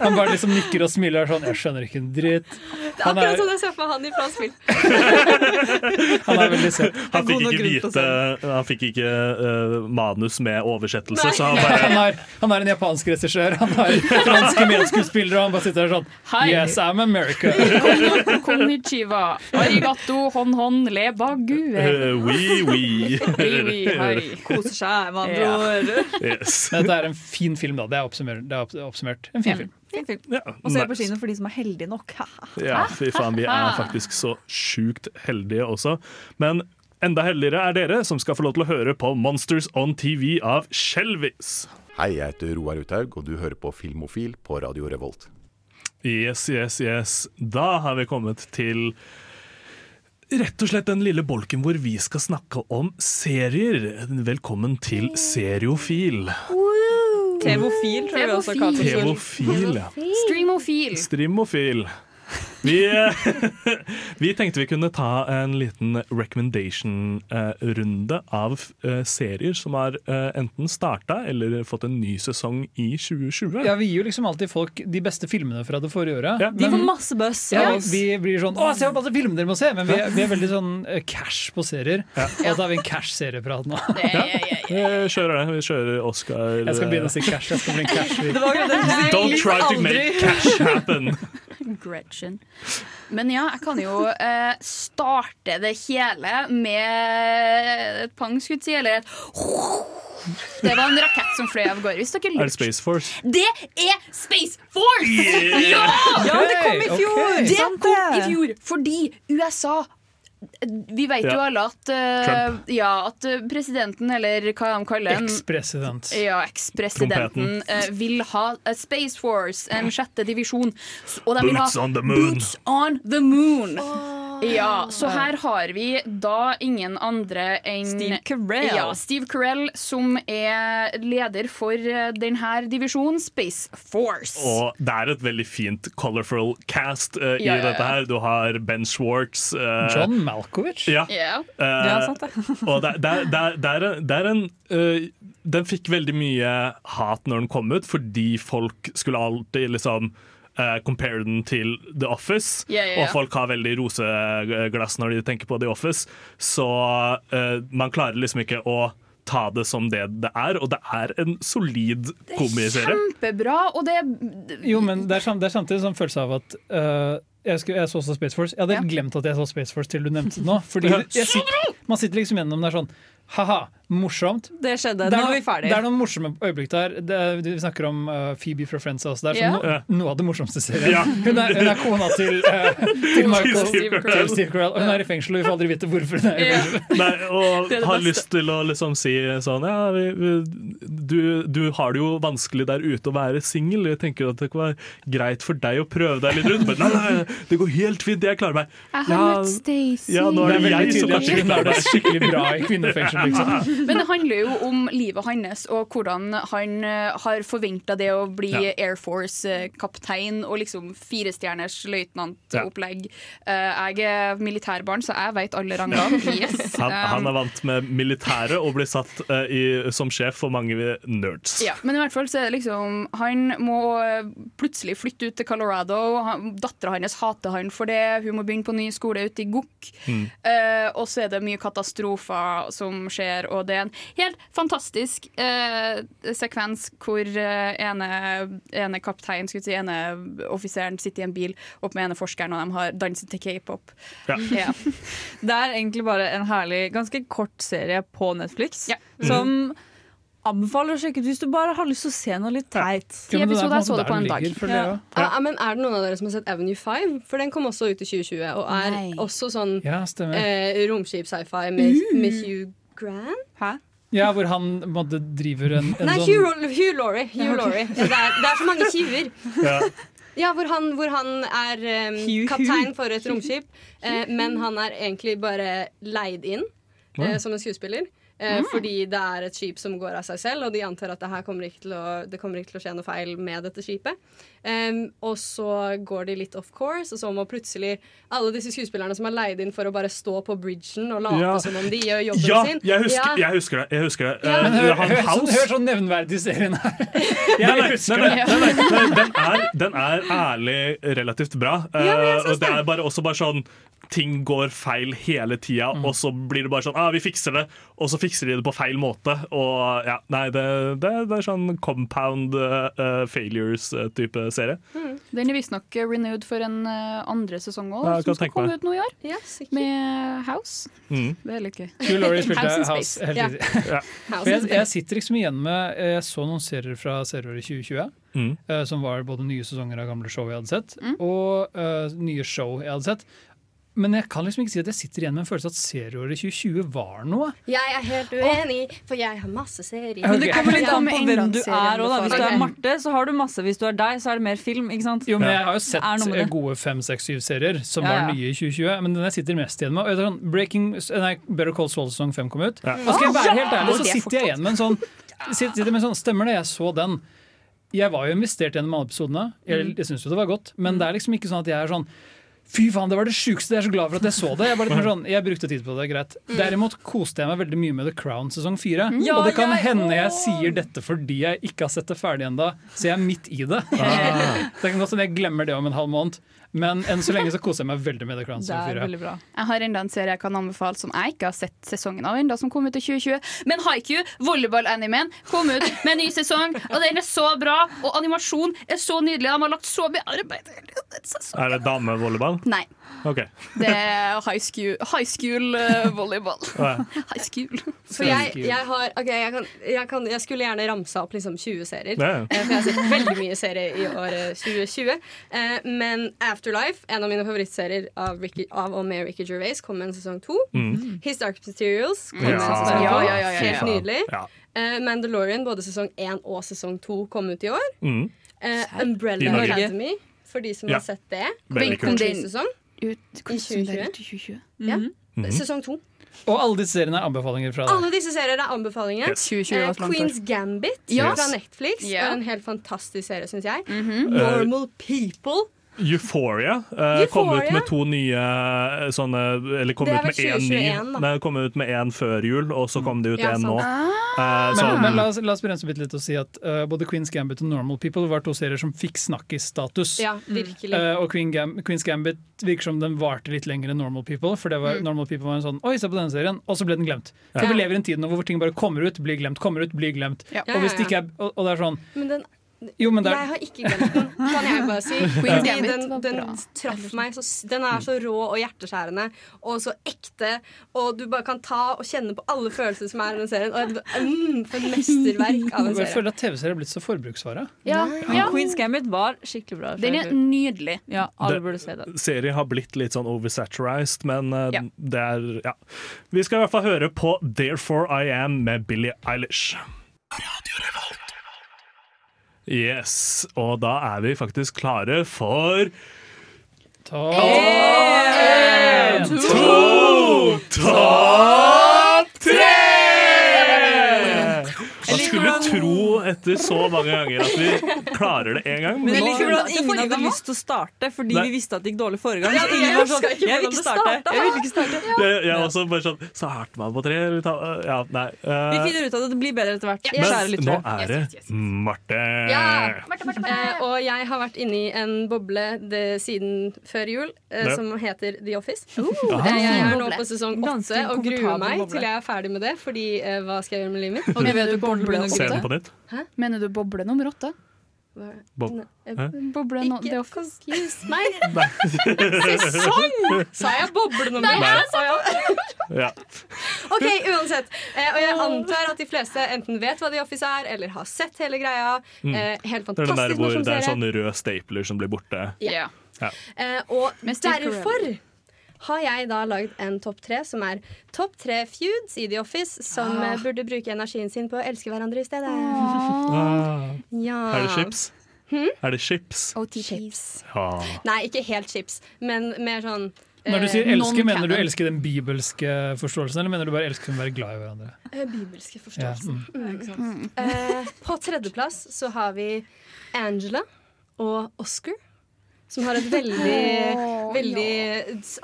han bare liksom nikker og smiler og er sånn 'Jeg skjønner ikke en dritt'. Det er akkurat sånn jeg ser for han i fransk spill. [LAUGHS] han er veldig søt. Han fikk ikke vite Han fikk ikke uh, manus med oversettelse, Nei. så han [LAUGHS] Han er, han er en japansk regissør, han har franske medskuespillere, og han bare sitter der sånn Hei. Yes, I'm America. Konnichiwa. Arigato, hon hon, le bague. Uh, Oui, oui. [LAUGHS] Oui, oui, hei. Koser seg, med andre ord. Yes. Dette er en fin film, da. Det er oppsummert. Det er oppsummert. En fin film. Ja, Og se på nice. kino for de som er heldige nok. [LAUGHS] Ja, fy faen, vi er faktisk så sjukt heldige også. Men enda heldigere er dere som skal få lov til å høre på Monsters on TV av Skjelvis. Hei, jeg heter Roar Uthaug, og du hører på Filmofil på Radio Revolt. Yes, yes, yes. Da har vi kommet til rett og slett den lille bolken hvor vi skal snakke om serier. Velkommen til Seriofil. Tevofil, tror jeg vi også kaller det. Tevofil, ja. Streamofil. Streamofil. Vi, [LAUGHS] vi tenkte vi kunne ta en liten recommendation-runde av eh, serier som har eh, enten starta eller fått en ny sesong i 2020. Ja, Vi gir jo liksom alltid folk de beste filmene fra det forrige året. Ja. De får masse buzz. Ja, vi blir sånn 'Å, se på masse filmer dere må se!' Men vi er, vi er veldig sånn eh, cash på serier. Og da har vi en cash-serieprat nå. Vi kjører det. Vi kjører Oscar Jeg skal begynne å si cash. Jeg skal bli en cash. Don't try to make cash happen. [LAUGHS] Gretchen. Men ja, jeg kan jo eh, starte det hele med et pangskudd, si, eller et [LAUGHS] Det var en rakett som fløy av gårde. Hvis dere Er det. Space Force? Det er Space Force! Yeah! Ja! Ja, det kom i fjor! Det kom i fjor fordi USA Vi vet jo alle at, uh, ja, at eh, presidenten, eller hva de kaller han Ekspresident. Ja, ekspresidenten eh, vil ha Space Force, en sjette divisjon. Og de vil Boots on the moon. Boots on the moon. Ja, så her har vi da ingen andre enn Steve Carell. Ja, Steve Carell, som er leder for eh, denne divisjonen, Space Force. Og det er et veldig fint colorful cast uh, i Ja, ja, ja. dette her. Du har Ben Schwartz. Uh, John Malkovich. Ja. Ja. Eh, Ja, sant det. [LAUGHS] og det, det, det, det, er, en- det er en Den fikk veldig mye hat når den kom ut, fordi folk skulle alltid liksom eh, compare den til The Office. yeah, yeah, ja. Og folk har veldig roseglass når de tenker på The Office. Så uh, man klarer liksom ikke å ta det som det det er, og det er en solid komiserie. Kjempebra, og det Jo, men det er, det er samtidig en sånn følelse av at uh jeg, skulle, jeg så også Space Force. Jeg hadde glemt at jeg så Space Force til du nevnte det nå. Fordi Ja. [LAUGHS] jeg sitter, man sitter liksom gjennom det er sånn Ha-ha, morsomt. Det skjedde. Det er, Nå er vi ferdig. det er noen morsomme øyeblikk der. Det, er- vi snakker om uh, Phoebe fra Friends også. Det er som Ja. no, noe av det morsomste serien. Ja. Hun, er, hun er kona til, uh, [LAUGHS] til Michael Steve Steve Crell. Og hun er i fengsel, og vi får aldri vite hvorfor hun er i fengsel. [LAUGHS] Nei, og [LAUGHS] Det det har lyst til å liksom si sånn Ja, vi, vi, du, du har det jo vanskelig der ute å være singel. Jeg tenker at det kan være greit for deg å prøve deg litt rundt. Men nei, nei, det går helt fint, jeg klarer meg. Jeg har møtt Stacey. ja, nå er det, Det er jeg som kanskje klarer meg. skikkelig bra i kvinnefengsel. Liksom. [LAUGHS] Men det handler jo om livet hans og hvordan han eh, har forventa det å bli Ja. Air Force-kaptein og liksom firestjerners løytnantopplegg. Ja. Jeg er militærbarn, så jeg vet alle [LAUGHS] rangene. Yes. Han, han Um, er vant med militæret og blir satt eh, i, som sjef for mange nerds. Ja, men i hvert fall så er det liksom Han må eh, plutselig flytte ut til Colorado. Han- Dattera hans hater han for det. Hun må begynne på ny skole ute i Gokk. Mm. Eh, og så er det mye katastrofer som skjer, og det er en helt fantastisk eh, sekvens hvor eh, ene, ene kaptein, skulle si, ene offiseren sitter i en bil opp med ene forskeren, og de har danset til k-pop. Ja. [LAUGHS] Ja. Det er egentlig bare en herlig, ganske kort serie på Netflix ja. som anbefaler å sjekke ut hvis du bare har lyst til å se noe litt teit. Ti episoder, jeg så det på en dag. Ja. Ja, men Er det noen av dere som har sett Avenue 5? For den kom også ut i 2020, og er Nei. også sånn Ja, eh, romskip-sci-fi med, med Hugh Grant. Hæ? Ja, hvor han måtte, driver en, en Nei, sånn Hugh, Hugh Laurie. Hugh Ja. Laurie. Det, er, det er så mange tjuver. [LAUGHS] Ja. Ja, hvor han, hvor han er um, kaptein for et romskip, eh, men han er egentlig bare leid inn eh, som en skuespiller. Eh, Fordi det er et skip som går av seg selv, og de antar at det her kommer ikke til å, det kommer ikke til å skje noe feil med dette skipet. Em, og så går de litt off course, og så må plutselig alle disse skuespillerne som er leid inn for å bare stå på bridgen og late Ja. som om de gjør jobben Ja, sin. jeg husker, Ja. jeg husker det. Jeg husker det. Ja. Eh, Men hør, så hør, sånn, hør sånn nevnverdig serien her. [LAUGHS] Jeg nei, nei, nei, nei, nei, den, er, den er ærlig relativt bra. Ja, Eh, synes og det er bare, også bare sånn Ting går feil hele tida, Mm. og så blir det bare sånn ah, Vi fikser det, og så fikser de det på feil måte. Og ja, Nei, det, det, det er sånn compound uh, failures-type serie. Den er visstnok renewed for en eh, andre sesong òg, som skal komme meg. ut nå i år. Ja, sikkert. Med House. Mm. Det er litt gøy. Spilte [LAUGHS] [LAUGHS] House in Space. House, Ja. tiden. Ja. House For jeg, jeg sitter liksom igjen med Jeg så noen serier fra serieåret 2020, Mm. Uh, som var både nye sesonger av gamle show jeg hadde sett, Mm. og uh, nye show jeg hadde sett. Men jeg kan liksom ikke si at jeg sitter igjen med en følelse at serieåret 2020 var noe. Jeg er helt uenig, for jeg har masse serier. Men det kommer litt an på hvem du er. Og da. Hvis du er Marte, så har du masse. Hvis du er deg, så er det mer film. Ikke sant? Jo, men Jeg har jo sett eh, gode fem, seks, syv serier som Ja, ja. var nye i 2020, men den jeg sitter mest igjen med og jeg sånn, Breaking, nei, Better Call Saul sesong 5 kom ut. Ja. Og skal jeg være helt ærlig, så er sitter jeg igjen med en sånn sitter, sitter med en sånn Stemmer det, jeg så den. Jeg var jo investert gjennom alle episodene. Jeg, jeg syns jo det var godt, men det er liksom ikke sånn at jeg er sånn Fy faen, det var det sjukeste! Jeg er så glad for at jeg så det. Jeg, bare, sånn, jeg brukte tid på det, greit. Derimot koste jeg meg veldig mye med The Crown sesong fire. Ja, og det kan jeg hende jeg sier dette fordi jeg ikke har sett det ferdig ennå, så jeg er midt i det. [LAUGHS] Ah. Det kan godt hende jeg glemmer det om en halv måned, men enn så lenge så koser jeg meg veldig med The Crown sesong er fire. veldig bra. Jeg har enda en serie jeg kan anbefale som jeg ikke har sett sesongen av ennå, som kom ut i 2020. Men Haiku, volleyball-animen, kom ut med en ny sesong, og den er så bra. Og animasjon er så nydelig. De har lagt så mye arbeid i Er det damevolleyball? Nei. Okay. Det er high school, high school volleyball. High school. For jeg, jeg har OK, jeg, kan, jeg, kan, jeg skulle gjerne ramsa opp liksom 20 serier. Ja, eh, For jeg har sett veldig mye serier i året 2020. Eh, Men Afterlife, en av mine favorittserier av, Ricky, av og med Ricky Gervais, kom med en sesong to. Mm. His Dark Materials kom Ja. en sesong Ja, ja, ja, ja, Helt nydelig. Ja. Eh, Mandalorian, både sesong én og sesong to, kom ut i år. Mm. Umbrella Norge. Academy, for de som Ja. har sett det. Kom sesong Ut, i 2020. Ja. Mhm. Sesong to. Og alle disse seriene er anbefalinger fra deg. Alle disse seriene er anbefalinger. Yes. 2020 Eh, Queen's. Gambit Yes. fra Netflix er en helt fantastisk serie, syns jeg. Eh, Normal People. Euphoria eh, kom ut med to nye eh, sånne Eller kom ut med én ny. Nei, kom ut med én før jul, og så kom det ut Ja, en nå. Ah. Eh, Men, men la, oss, la oss bremse litt og si at uh, både Queen's Gambit og Normal People var to serier som fikk snakkis-status. Ja, virkelig. Eh, og Queen Gam Queen's Gambit virker som den varte litt lenger enn Normal People. For det var, Mm. Normal People var en sånn Oi, se på denne serien! Og så ble den glemt. Ja. For vi lever i en tid nå hvor ting bare kommer ut, blir glemt, kommer ut, blir glemt. Ja. Og, hvis det ikke er, og, og det er sånn Men den Jo, men det Jeg har ikke glemt den, kan jeg bare si. [LAUGHS] Queen's Gambit den, den traff meg så, Den er så rå og hjerteskjærende og så ekte, og du bare kan ta og kjenne på alle følelser som er i den serien. Og mm, for et mesterverk av en Jeg føler at TV-serier er blitt så forbruksvare. Ja, Ja. Queen's Gambit var skikkelig bra. Den er nydelig. Ja, alle Det- burde se den. Serien har blitt litt sånn oversaturized, men uh, Ja. det er ja. Vi skal i hvert fall høre på 'Therefore I Am' med Billie Eilish. Yes, og da er vi faktisk klare for En, to, topp tre! Tro etter så mange ganger at vi klarer det én gang. Men jeg liker hvordan ingen hadde lyst til å starte, fordi Nei. vi visste at det gikk dårlig forrige gang. Ja, Så ingen jeg var sånn ikke Jeg vil ikke starte. Jeg vil ikke starte. Jeg, jeg er også bare sånn Starter man på tre? Vi ja, nei. uh, Vi finner ut av det. Det blir bedre etter hvert. men Kjære nå er det Marte. Ja. Marte, Marte og jeg har vært inni en boble det, siden før jul uh, som heter The Office. Ah. Eh, jeg er nå på sesong åtte og gruer meg boble. til jeg er ferdig med det. Fordi hva skal jeg gjøre med livet mitt? Og du vet du kommer til den på nytt. Mener du boble nummer åtte? Bob. Hæ? Boble no, Ikke confuse meg. [LAUGHS] Sesong! Sa jeg boble nummer Sa Ja. OK, uansett. Eh, og jeg antar at de fleste enten vet hva The Office er, eller har sett hele greia. Mm. Eh, helt Det er den der fantastisk hvor det er sånne sånn rød stapler som blir borte. Ja. Ja. Eh, og derfor har jeg da lagd en topp tre som er topp tre feuds i The Office som Ah. eh, burde bruke energien sin på å elske hverandre i stedet. Ah. Ja. Er det chips? Hmm? Er det chips? OT-chips. Ja. Nei, ikke helt chips, men mer sånn Når du sier eh, elske, mener du non-canon. elske den bibelske forståelsen, eller mener du bare elske som være glad i hverandre? Bibelske Bibelske Ja, forståelsen. mm. Mm. Eh, på tredjeplass så har vi Angela og Oscar. Som har et veldig, oh, veldig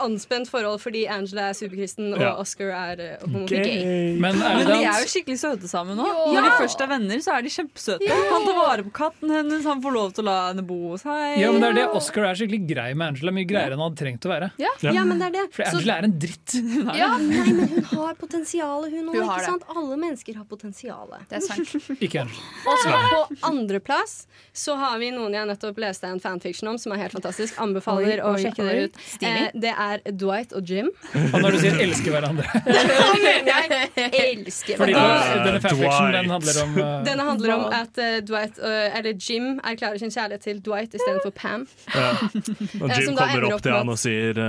anspent forhold fordi Angela er superkristen og Ja. Oscar er eh, homofil. Men Men de er jo skikkelig søte sammen nå. Ja. Når de først er venner, så er de kjempesøte. Han tar vare på katten hennes, han får lov til å la henne bo hos seg. Ja, men det er det. Oscar er skikkelig grei med Angela. Mye greiere enn han hadde trengt å være. Ja, Ja. ja, men det er det. For Så- Angela er en dritt. [LAUGHS] ja, nei, men hun har potensialet, hun òg. Ikke sant? Alle mennesker har potensialet. Det er sant. [LAUGHS] Ikke Angela. Og så på andreplass så har vi noen jeg nettopp leste en fanfiction om, som er helt fantastisk. Anbefaler Oi, å sjekke oi. det ut. Eh, det er Dwight og Jim. Og når du sier 'elsker hverandre' [LAUGHS] Hva mener jeg? Elsker Fordi hverandre. denne fanfiction den handler om uh, Denne handler om at uh, Dwight, uh, eller Jim erklærer sin kjærlighet til Dwight istedenfor Pam. Ja. [LAUGHS] Og Jim kommer opp til han og sier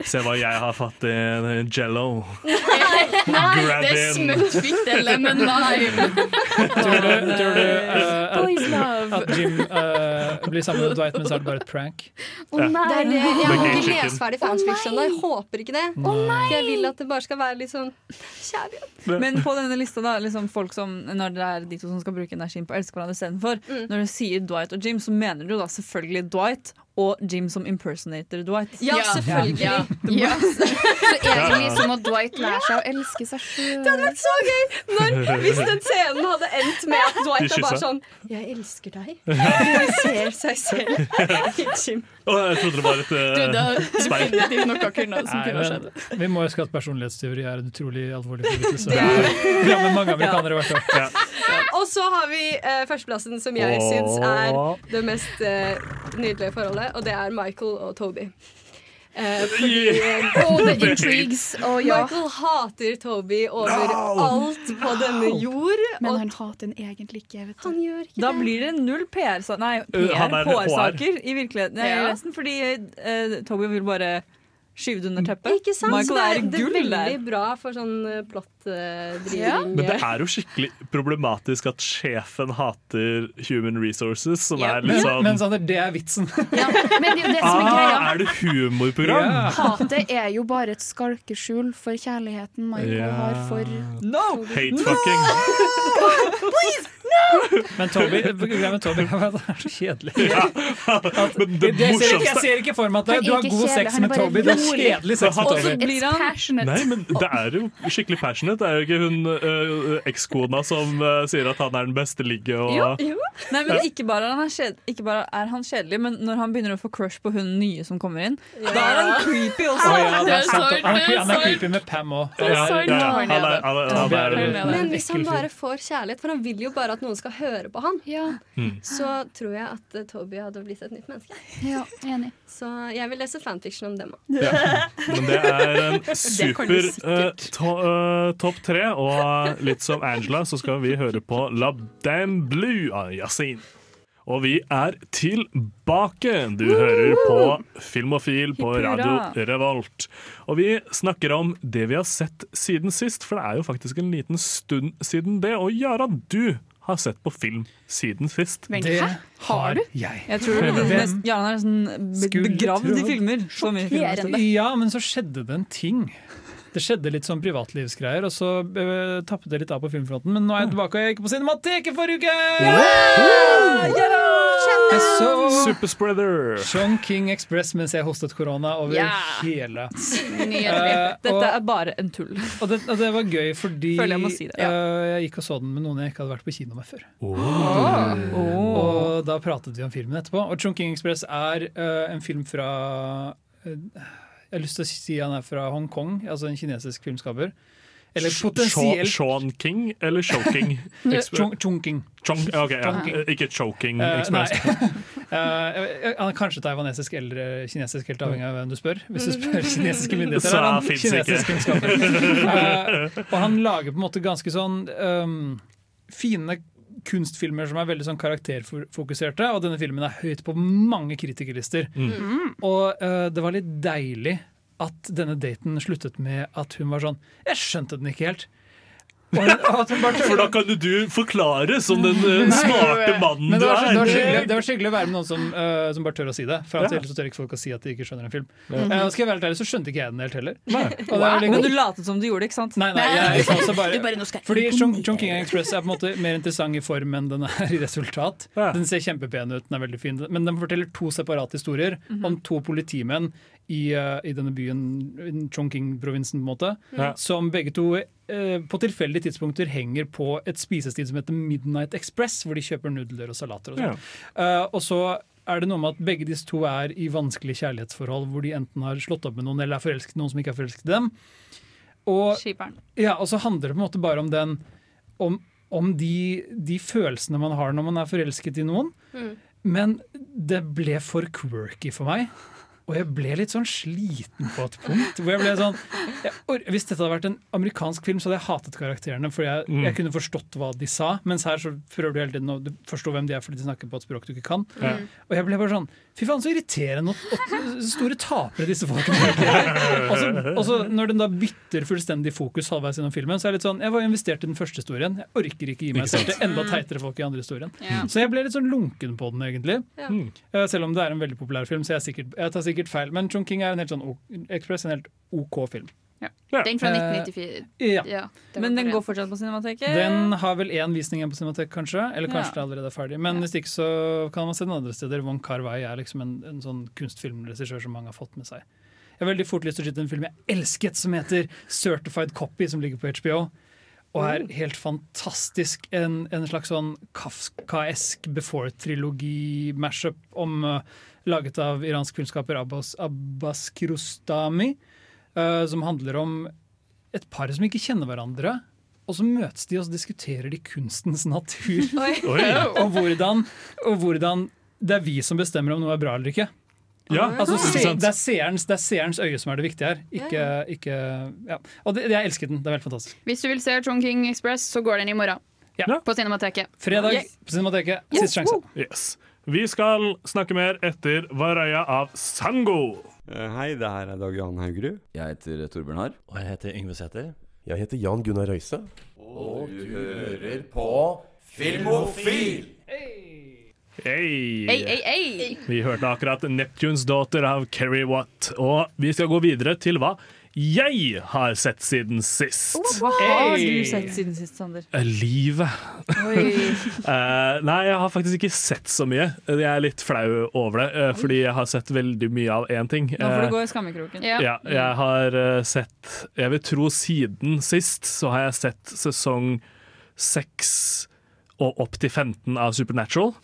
Se hva jeg har fatt i jello. [LAUGHS] Nei, det er in. smuttfikk, det lemon lime. Tror du, tror du uh, at, at Jim uh, blir sammen med Dwight, men så er det bare et prank? Å nei. Det er det. Jeg har ikke lest ferdig fanfiction, og jeg håper ikke det. For jeg vil at det bare skal være litt sånn kjærlighet. Men på denne lista, da, liksom folk som, når det er de to som skal bruke energien på å elske hverandre istedenfor, Mm. når du sier Dwight og Jim, så mener du da selvfølgelig Dwight og Jim som impersonator Dwight. Ja, selvfølgelig. Ja. [LAUGHS] Ja. Så egentlig så må Dwight lære seg å elske seg sjøl. Det hadde vært så gøy når, hvis den scenen hadde endt med at Dwight er bare sånn Jeg elsker deg. Og ser seg selv i [LAUGHS] Jim. Jeg trodde det var et Du, eh, det er speil. definitivt noe kunne, som Nei, kunne skjedd. vi må huske at personlighetstyveri er en utrolig alvorlig forbrytelse. [LAUGHS] Det [LAUGHS] rammer mange amerikanere hvert år. Ja. Og så har vi uh, førsteplassen, som jeg syns er det mest uh, nydelige forholdet, og det er Michael og Toby. Eh, [LAUGHS] fordi Og [LAUGHS] intrigues, og ja. Michael hater Toby overalt på denne jord. Men han hater den egentlig ikke. Vet du. han gjør ikke Da det. blir det null PR-saker Nei, Uh, han er PR-HR-saker i virkeligheten. Ja. Ja. resten, fordi eh, Toby vil bare skyve det under teppet. Ikke sant? Michael er, det er er, det er veldig der. bra for sånn uh, plottdriving. Ja. Men det er jo skikkelig problematisk at sjefen hater human resources, som Ja. er litt Men, sånn men Sander, det er vitsen. Ja, men det det som er greia. ah, Er det humorprogram? Ja. Hatet er jo bare et skalkeskjul for kjærligheten Michael Ja. har for No! Hate fucking. Men Please! No! Men Toby er at det er så kjedelig. Men det Jeg ser, ikke, jeg ser ikke for meg at du har god kjedelig, sex med Toby. Det er kjedelig sex med Og så Toby. blir han. Nei, men det er jo skikkelig passionate. Det er jo ikke hun uh, ekskona som uh, sier at han er den beste ligge og Nei, men ikke bare, er han kjed, ikke bare er han kjedelig, men når han begynner å få crush på hun nye som kommer inn, da er han creepy også. Oh, ja, det er Han er, han er creepy med Pam òg. ja, ja, ja, Men hvis han bare får kjærlighet, for han vil jo bare at noen skal høre på han, Ja, så tror jeg at uh, Toby hadde blitt et nytt menneske. ja, enig. Så jeg vil lese fanfiction om dem òg. Men det er en [LAUGHS] super to, øh, topp tre, og litt som Angela så skal vi høre på La Dame Blue av Yasin. Og vi er tilbake! Du hører på Filmofil på. Radio Revolt. Og vi snakker om det vi har sett siden sist, for det er jo faktisk en liten stund siden det. Og Jara, du har sett på film siden sist. Men, Det har har jeg. Jeg tror mest, er nesten begravd i filmer. Så mye filmer. Sjokkerende. Ja, men så skjedde det en ting. Det skjedde litt sånn privatlivsgreier, og så uh, tappet det litt av på filmfronten. Men nå er jeg tilbake, og jeg gikk på Cinemateket forrige uke! Jeg så Superspreader. Sean King Express mens jeg hostet korona over yeah. hele. Nydelig. Eh, Dette er bare en tull. og, det, og det var gøy fordi Føler jeg må si det, ja. eh, jeg gikk og så den med noen jeg ikke hadde vært på kino med før. Oh. Og da pratet vi om filmen etterpå. Og Chongqing Express er uh, en film fra Jeg har lyst til å si han er fra Hongkong, altså en kinesisk filmskaper. Eller potensielt Sean King eller Choking? Chonking. Chong, okay, ja. Ikke Choking nei. Express. [LAUGHS] Eh, han er kanskje taiwanesisk eller kinesisk, helt avhengig av hvem du spør. Hvis du spør [LAUGHS] kinesiske myndigheter, Så er han kinesisk filmskaper. Uh, [LAUGHS] og han lager på en måte ganske sånn um, fine kunstfilmer som er veldig sånn karakterfokuserte, og denne filmen er høyt på mange kritikerlister. Mm. Og uh, det var litt deilig at denne daten sluttet med at hun var sånn Jeg skjønte den ikke helt. For da kan jo du forklare som den uh, smarte mannen du er. det, var er. det var skikkelig å være med noen som, uh, som bare tør å si det. For Ja. ellers så tør ikke folk å si at de ikke skjønner en film. Ja. Og skal jeg være helt ærlig, så skjønte ikke jeg den helt heller. Og er Wow. veldig Men du latet som du gjorde det, ikke sant? Nei, nei, jeg, jeg også bare, Du bare, jeg fordi imponere. Chong, Chong King Express er på en måte mer interessant i form enn den er i resultat. Ja. Den ser kjempepen ut, den er veldig fin, men den forteller to separate historier om to politimenn i, eh, i denne byen, Chongqing-provinsen, på en måte, Ja. som begge to eh, på tilfeldige tidspunkter henger på et spisested som heter Midnight Express, hvor de kjøper nudler og salater og sånn. Eh, og så er det noe med at begge disse to er i vanskelige kjærlighetsforhold, hvor de enten har slått opp med noen eller er forelsket i noen som ikke er forelsket i dem. Og, ja, og så handler det på en måte bare om den om, om de, de følelsene man har når man er forelsket i noen. Mm. Men det ble for quirky for meg. Og jeg ble litt sånn sliten på et punkt. Hvor jeg ble sånn jeg, Hvis dette hadde vært en amerikansk film, så hadde jeg hatet karakterene. For jeg, Mm. jeg kunne forstått hva de sa. Mens her så prøver du hele tiden å forstå hvem de er fordi de snakker på et språk du ikke kan. Mm. Og jeg ble bare sånn Fy faen, så irriterende og store tapere disse folkene er. Og så- når den da bytter fullstendig fokus halvveis gjennom filmen, så er det litt sånn Jeg var investert i den første historien. Jeg orker ikke gi meg selv til enda teitere folk i andre historien. Ja. Så jeg ble litt sånn lunken på den, egentlig. Ja. Mm. Eh, Selv om det er en veldig populær film, så jeg, er sikkert, jeg tar sikkert feil. Men Chongqing er en helt sånn Express en helt OK film. Den fra Eh, 1994. Ja. Ja, Men den går fortsatt på Cinemateket? Den har vel én visning igjen på Cinematek, kanskje. Eller kanskje Ja. det allerede er ferdig. Men hvis ikke så kan man se den andre steder. Wong Kar-wai er liksom en, en sånn kunstfilmregissør som mange har fått med seg. Jeg har veldig fort lyst til å skyte en film jeg elsket, som heter Certified Copy, som ligger på HBO. Og er helt fantastisk. En, en slags sånn kafkaesk Before-trilogi-mashup om uh, laget av iransk filmskaper Abbas, Abbas Kiarostami. Uh, som handler om et par som ikke kjenner hverandre. Og så møtes de og så diskuterer de kunstens natur. [LAUGHS] Oi. Oi. og, hvordan, og hvordan det er vi som bestemmer om noe er bra eller ikke. Ja, altså, se, det, er seerens, det er seerens øye som er det viktige her. Ikke, ikke ja. Og det, jeg elsker den. Det er veldig fantastisk. Hvis du vil se Chongqing Express, så går den i morgen. På Cinemateket. Fredag Yeah. på Cinemateket. Yes. Siste sjanse. Yes. Vi skal snakke mer etter Varaya av Sango. Hei, det her er Dag Johan Haugerud. Jeg heter Torbjørn Harr. Og jeg heter Yngve Sæther. Jeg heter Jan Gunnar Røise. Og du hører på Filmofil! Hei. Hey, hey, hey. Vi hørte akkurat 'Neptunes Daughter' av Kerry Watt. Og vi skal gå videre til hva jeg har sett siden sist. Hva har du sett siden sist, Sander? Eh, Livet. [LAUGHS] Eh, nei, jeg har faktisk ikke sett så mye. Jeg er litt flau over det, uh, fordi jeg har sett veldig mye av én ting. Nå får du gå i skammekroken. Ja, jeg har eh, sett Jeg vil tro siden sist så har jeg sett sesong 6 og opp til 15 av Supernatural.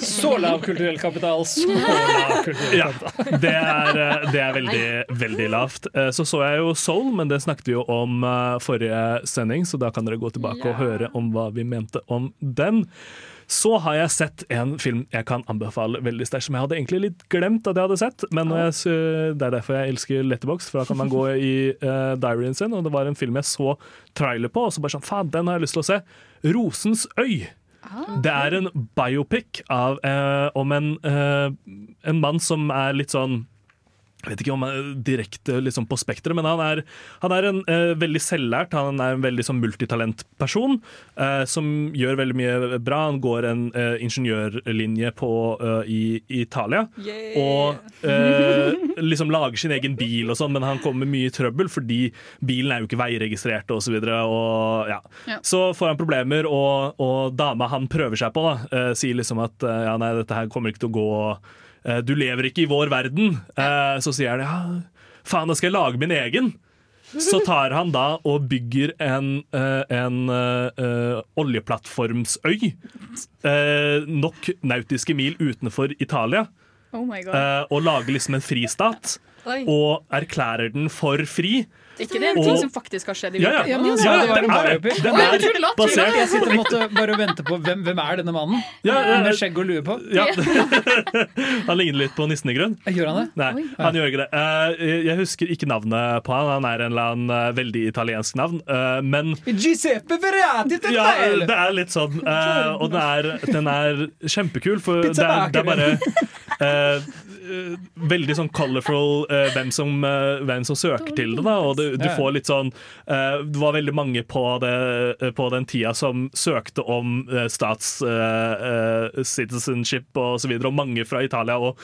Så lav kulturell kapital! Så lav kulturell Ja, kapital. det er, eh, det er veldig, veldig lavt. Eh, Så så jeg jo Soul, men det snakket vi jo om eh, forrige sending, så da kan dere gå tilbake og høre om hva vi mente om den. Så har jeg sett en film jeg kan anbefale veldig sterkt, som jeg hadde egentlig litt glemt at jeg hadde sett. Men jeg, det er derfor jeg elsker Letterbox, for da kan man gå i uh, diaryen sin. Og det var en film jeg så trailer på, og så bare sånn faen, den har jeg lyst til å se. 'Rosens øy'. Det er en biopic av, eh, om en, eh, en mann som er litt sånn jeg vet ikke om han er direkte liksom på spekteret, men han er, han er en eh, veldig selvlært, han er en veldig sånn multitalentperson eh, som gjør veldig mye bra. Han går en eh, ingeniørlinje på, eh, i, i Italia og eh, liksom lager sin egen bil og sånn, men han kommer mye i trøbbel fordi bilen er jo ikke veiregistrert og så videre. Og, ja. Ja. Så får han problemer, og, og dama han prøver seg på, da, eh, sier liksom at eh, ja, nei, dette her kommer ikke til å gå Eh, Du lever ikke i vår verden. Eh, Så sier han ja, faen, da skal jeg lage min egen. Så tar han da og bygger en, en, en eh, eh, oljeplattformsøy. eh, Nok nautiske mil utenfor Italia. Oh my god. eh, Og lager liksom en fristat. Oi. Og erklærer den for fri. Ikke det en Og- ting som faktisk har skjedd i Ja, ja. virkeligheten? Ja, Ja, det var det er er basert- Jeg sitter og måtte bare vente på hvem, hvem er denne mannen Ja, ja, med skjegg og lue på. Ja. [LAUGHS] Han ligner litt på nissen i grunn. Gjør han det? Nei, Oi. han gjør ikke det. Eh, Jeg husker ikke navnet på han. Han er en eller annen eh, veldig italiensk navn. eh, Men Giuseppe Verratti til ja, det er litt sånn. eh, Og den er, den er kjempekul, for det er, det er bare veldig sånn colorful hvem, som, hvem som søker til det. Da. Og du, du Ja. får litt sånn eh, Det var veldig mange på, det, eh, på den tida som søkte om eh, stats citizenship og så videre, og mange fra Italia. Og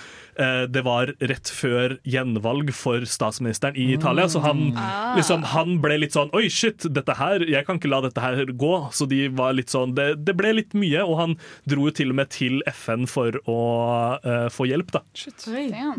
det var rett før gjenvalg for statsministeren i Italia, så han, Ah. liksom, han ble litt sånn Oi, shit, dette her, jeg kan ikke la dette her gå. Så de var litt sånn Det, det ble litt mye, og han dro jo til og med til FN for å eh, få hjelp, da.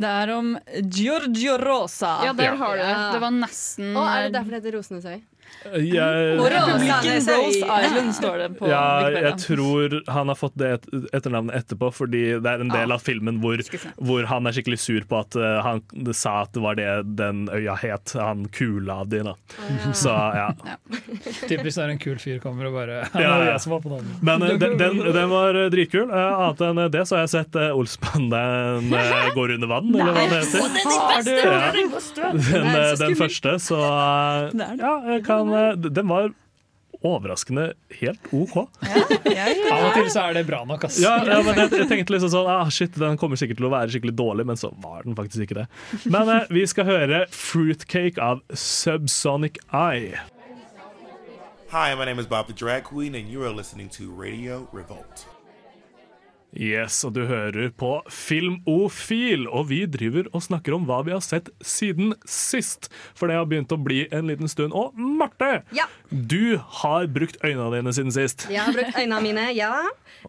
Det er om Giorgio Rosa. Ja, der Ja. har du det. Det var nesten Og er det derfor det heter Rosenes øy? Jeg, Rose Island står det på ja, jeg tror han har fått det et- etternavnet etterpå, fordi det er en del av filmen hvor, hvor han er skikkelig sur på at uh, han sa at det var det den øya het, han kula de, da. Så ja. [LAUGHS] Typisk når en kul fyr kommer og bare Ja, ja. jeg som var på navnet. Men uh, den, den, den var eh, dritkul. Uh, Annet enn det så har jeg sett uh, Olsbanden går under vann, eller hva det heter. Den! Ja. Den! Første, så ja, jeg kan eh, Den var overraskende helt OK. Av og til så er det bra nok, ass. Ja, ja men jeg, jeg tenkte liksom sånn ah, Shit, den kommer sikkert til å være skikkelig dårlig, men så var den faktisk ikke det. Men eh, vi skal høre 'Fruitcake' av Subsonic Eye. Hi, my name is Bob the Drag Queen, and you are listening to Radio Revolt. Yes, og du hører på Filmofil, og vi driver og snakker om hva vi har sett siden sist. For det har begynt å bli en liten stund. Og Marte, Ja. du har brukt øynene dine siden sist. Jeg har brukt øynene mine, ja.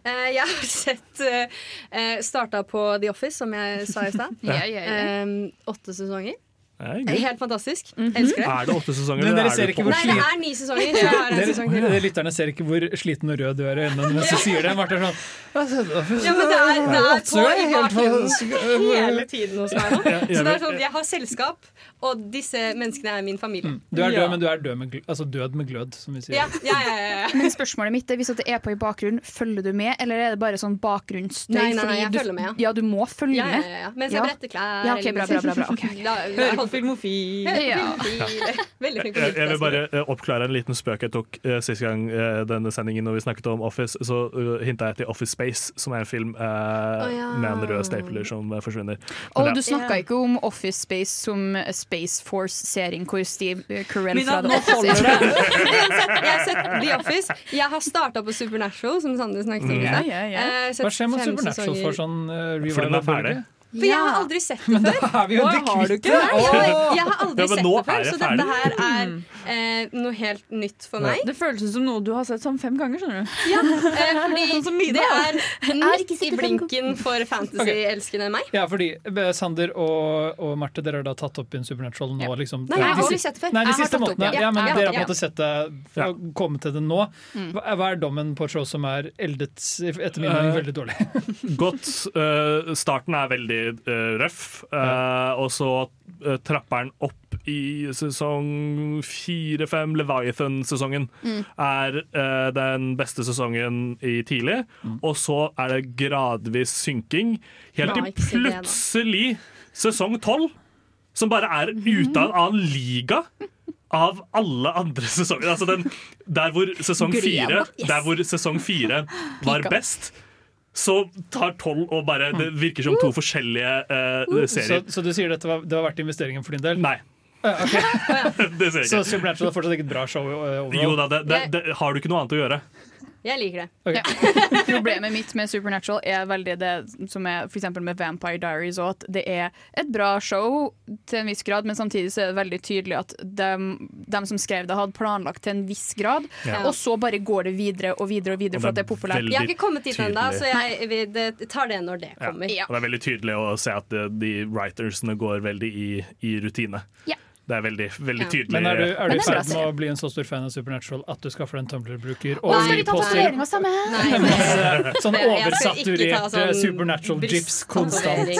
Eh, Jeg har [LAUGHS] sett uh, Starta på The Office, som jeg sa i stad. Ja, ja, ja. Eh, Åtte sesonger. Helt fantastisk. Elsker det. Er det åtte sesonger? Men dere er ser ikke hvor hvor Nei, det er ni sesonger. En sesong. [LAUGHS] Dere lytterne ser ikke hvor sliten og rød du er i øynene mens du sier det. Marte er sånn Ja, men det er, det er på er i bakgrunnen [LAUGHS] hele tiden hos meg nå. Så det er sånn, jeg har selskap, og disse menneskene er min familie. Du er død, men du er død med, glød, altså død med glød, som vi sier. Ja, ja, ja. Men spørsmålet mitt er hvis det er på i bakgrunnen, følger du med, eller er det bare sånn bakgrunnsstøy? Nei, nei, nei, jeg følger med, ja. Ja, du må følge Ja, ja, med? ja, ja. Mens jeg bretter klær. Ja, okay, bra, bra, bra, bra. Okay, [LAUGHS] på Filmofil. Ja. [LAUGHS] Veldig flink på Jeg, jeg vil bare eh, oppklare en liten spøk jeg tok uh, sist gang uh, denne sendingen når vi snakket om Office. Så uh, hinta jeg til Office Space, som er en film eh, ja. med en rød stapler som forsvinner. Og oh, du snakka ikke om Office Space som Space Force-serien hvor Steve Carell fra The Office. Jeg har sett The Office. Jeg har starta på Supernatural, som Sander snakket om. Mm. Ja, ja, ja. Eh, Hva skjer med Supernatural sesonger. for sånn uh, den er ferdig. For jeg har aldri sett [LAUGHS] det før. er vi jo Å, har du kvitt ikke? det? Nei, jeg, jeg har aldri Ja, men sett nå det er før, jeg så dette her er eh, noe helt nytt for meg. Det føles ut som noe du har sett sånn fem ganger, skjønner du. Ja, [LAUGHS] eh, fordi Sånn det er nytt midt i blinken for fantasy-elskende meg. Ja, fordi eh, Sander og, og Marte, dere har da tatt opp en Supernatural nå, liksom. Nei, jeg har aldri sett det før. Nei, de Jeg har siste tatt opp, månedene. ja. Ja, men Ja, dere har på en måte sett det fra å komme til det nå. Hva hva er dommen på et show som er eldet, etter min mening, Eh, veldig dårlig? [LAUGHS] Godt. eh, starten er veldig uh, røff, eh, og så eh, trapper den opp i sesong fire-fem. Leviathan-sesongen Mm. er uh, den beste sesongen i tidlig, og så er det gradvis synking, helt til plutselig sesong tolv, som bare er ute av en annen liga. Av alle andre sesonger. Altså den, der hvor sesong fire Yes. Der hvor sesong fire [LAUGHS] var best, så tar tolv og bare Det virker som to forskjellige uh, serier. så du sier dette var, det var verdt investeringen for din del? Nei. Ja, ok. [LAUGHS] det ser jeg Så. Supernatural er fortsatt ikke et bra show? eh, overall? Jo da, det, det, det, har du ikke noe annet å gjøre? Jeg liker det. [LAUGHS] Problemet mitt med Supernatural er veldig det som er for eksempel med Vampire Diaries, og at det er et bra show til en viss grad, men samtidig så er det veldig tydelig at dem, dem som skrev det, hadde planlagt til en viss grad, Ja. og så bare går det videre og videre og videre Og for at det er populært. Jeg har ikke kommet dit ennå, så jeg vi, det, tar det når det Ja. kommer. Og det er veldig tydelig å se at de, de writersene går veldig i, i rutine. Ja. Det er veldig, veldig tydelig. Men er du, er du i det er ferd med å bli en så stor fan av Supernatural at du skaffer deg en Tumblr-bruker? Og [LAUGHS] Nei, vi poster? Masse sånn oversaturerte sånn Supernatural gifs konstant.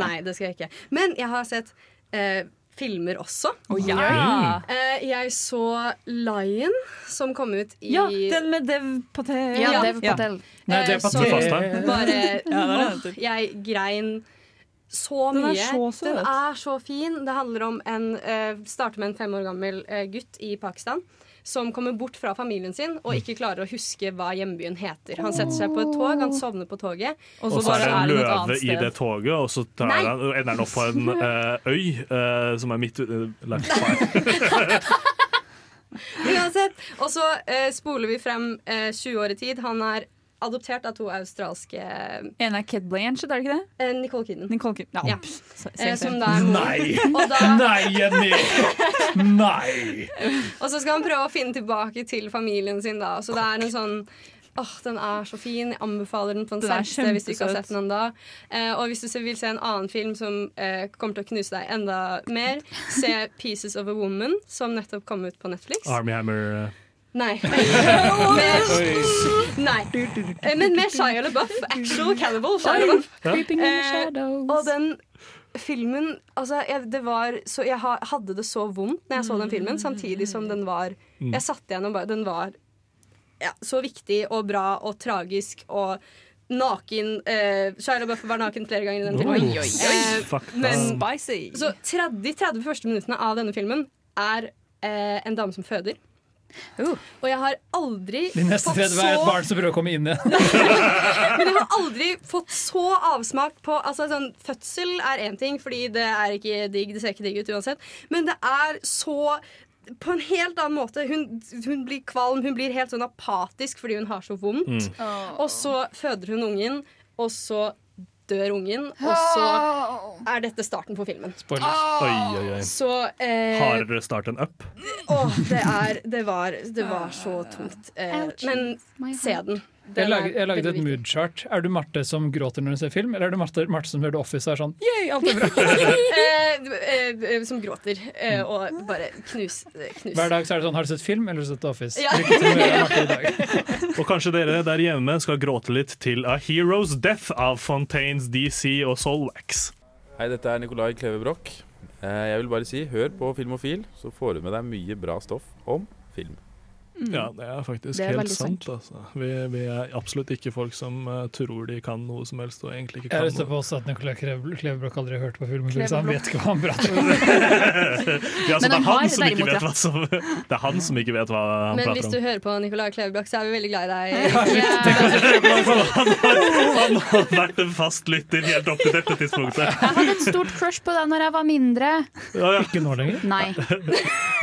Nei, det skal jeg ikke. Men jeg har sett eh, filmer også. ja. Eh, jeg så Lion, som kom ut i Ja, den med Dev Patel. Ja, Dev Patel. Nei, Dev Patel. så bare Ja. Jeg grein så Den er så. Den er så fin. Det handler om en uh, Starter med en fem år gammel uh, gutt i Pakistan. Som kommer bort fra familien sin og ikke klarer å huske hva hjembyen heter. Han setter seg på et tog, han sovner på toget. Og så er det en løve i det toget, og så tar han, ender han opp på en uh, [LAUGHS] øy uh, som er midt uh. [LAUGHS] Uansett. Og så spoler vi frem eh, 20 år i tid. Han er adoptert av to australske En er Ked Blanchett, er det ikke det? eh, Nicole Kidden. Nicole Kidden. ja. Eh, som da er mor. Nei! [LAUGHS] Da, Nei, Jenny! Nei! [LAUGHS] og så skal han prøve å finne tilbake til familien sin, da. Så det er en sånn Åh, Den er så fin. Jeg anbefaler den på Den er hvis du ikke har sett den ennå. Eh, og hvis du vil se en annen film som eh, kommer til å knuse deg enda mer, se 'Pieces of a Woman', som nettopp kom ut på Netflix. Army Hammer. eh. Nei. [LAUGHS] Nei. Eh, Men med Shia LaBeouf. Actual Cannibal. Shia LaBeouf. Creeping in the Eh, og den filmen altså, jeg, det var så, jeg hadde det så vondt når jeg så den filmen, samtidig som den var Mm. Jeg satte igjen bare Den var ja, så viktig og bra og tragisk og naken. Eh, Shia LaBeouf var naken flere ganger i den filmen. Oi, oi, oi. Eh, men. Spicy. så 30, de 30 første minuttene av denne filmen er eh, en dame som føder. Og jeg har aldri De neste fått 30 er et barn som prøver å komme inn igjen. [LAUGHS] men jeg har aldri fått så avsmak på altså, sånn, Fødsel er én ting, fordi det er ikke digg. Det ser ikke digg ut uansett. Men det er så på en helt annen måte. Hun, hun blir kvalm, hun blir helt sånn apatisk fordi hun har så vondt. Mm. Og så føder hun ungen, og så dør ungen, og så er dette starten på filmen. Oi, oi, oi. Så eh, Hardere start enn Up. Åh, det er Det var, det var så tungt. Eh, men se den. Jeg laget, er jeg laget et moodchart. mood chart. Er du Marte som gråter når du ser film, eller er du Marte, Marte som hører The Office og er sånn Yay, alt er bra? [LAUGHS] eh, eh, som gråter eh, og bare knus, eh, knus. Hver dag så er det sånn Har du sett film, eller har du sett The Office? Ja. [LAUGHS] Og kanskje dere der hjemme skal gråte litt til A Hero's Death av Fontaines DC og Solwax. Hei, dette er Nikolai Kleve Broch. Eh, Jeg vil bare si, hør på Filmofil, så får du med deg mye bra stoff om film. Ja, det er faktisk Det er helt sant. sant. Altså. Vi, vi er absolutt ikke folk som uh, tror de kan noe som helst og egentlig ikke Jeg har kan lyst til å påstå at Nicolai Klev- Klevebrok aldri har hørt på filmen så han vet ikke hva han prater om. [LAUGHS] Ja, så det, er har han som ikke vet hva som, det er han som ikke vet hva han Men hvis du hører på Nicolai Klevebrok, så er vi veldig glad i deg. [LAUGHS] [LAUGHS] Han har vært en fast lytter helt opp til dette tidspunktet. Jeg hadde et stort crush på deg når jeg var mindre. Ja, ja. Ikke nå lenger? Nei.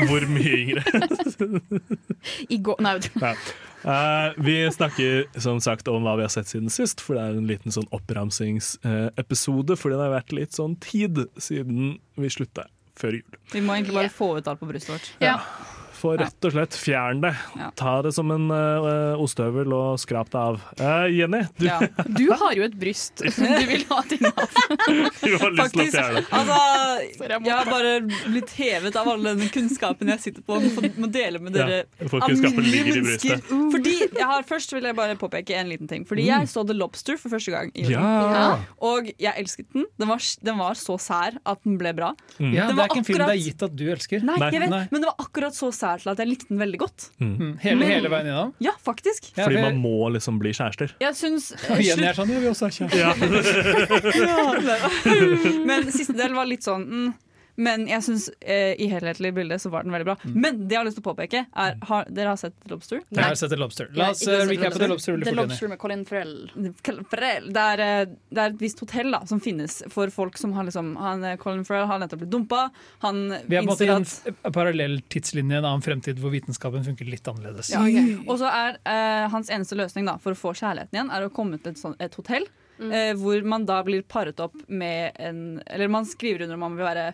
Hvor mye yngre? I går Nei. Ja. Uh, vi snakker som sagt om hva vi har sett siden sist, for det er en liten sånn oppramsingsepisode. fordi det har vært litt sånn tid siden vi slutta før jul. Vi må egentlig bare få ut alt på brystet vårt. Ja. For rett og slett fjern det. Ta det som en uh, ostehøvel og skrap det av. Uh, Jenny, du, Ja. Du har jo et bryst [LAUGHS] som du vil ha ting av. du har lyst til å fjerne det. Altså, jeg har bare blitt hevet av all den kunnskapen jeg sitter på. og må dele med Ja, dere for alminnelige mennesker. brystet. Fordi jeg har, Først vil jeg bare påpeke en liten ting. Fordi jeg så The Lobster for første gang. i Ja. Og jeg elsket den. Den var, den var så sær at den ble bra. Ja, Den det er ikke en film det er gitt at du elsker. Nei, jeg vet, men det var akkurat så sær til at jeg likte den veldig godt. Mm. Hele, hele veien gjennom? Ja, faktisk. Ja, Fordi for- man må liksom bli kjærester. Jeg syns uh, Jenny er sånn, ja, vi også er kjærester. Ja. [LAUGHS] [LAUGHS] Men siste del var litt sånn mm, Men jeg syns eh, i helhetlig bilde så var den veldig bra. Men det jeg har lyst til å påpeke, er har, Dere har sett Lobster? Jeg har sett The Lobster. La oss Nei, uh, recappe The Lobster The Lobster med Colin Farrell. Farrell. Det er, eh, det er et visst hotell da, som finnes for folk som har liksom han, eh, Colin Farrell har nettopp blitt dumpa. Han Vi er på en måte en parallell tidslinje, en annen fremtid hvor vitenskapen funker litt annerledes. Ja, Og så er eh, hans eneste løsning da, for å få kjærligheten igjen, er å komme til et, sånt, et hotell. eh, hvor man da blir paret opp med en Eller man skriver under om man vil være eh,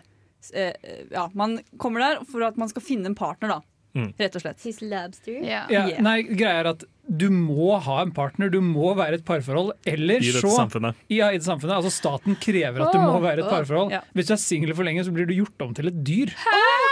Ja, man kommer der for at man skal finne en partner, da. Mm. Rett og slett. His lobster. Yeah. Yeah. nei, greia er at du må ha en partner, du må være et parforhold. Eller I dette så samfunnet. Ja, i det samfunnet. Altså Staten krever at du må være et parforhold. ja. Hvis du er singel for lenge, så blir du gjort om til et dyr.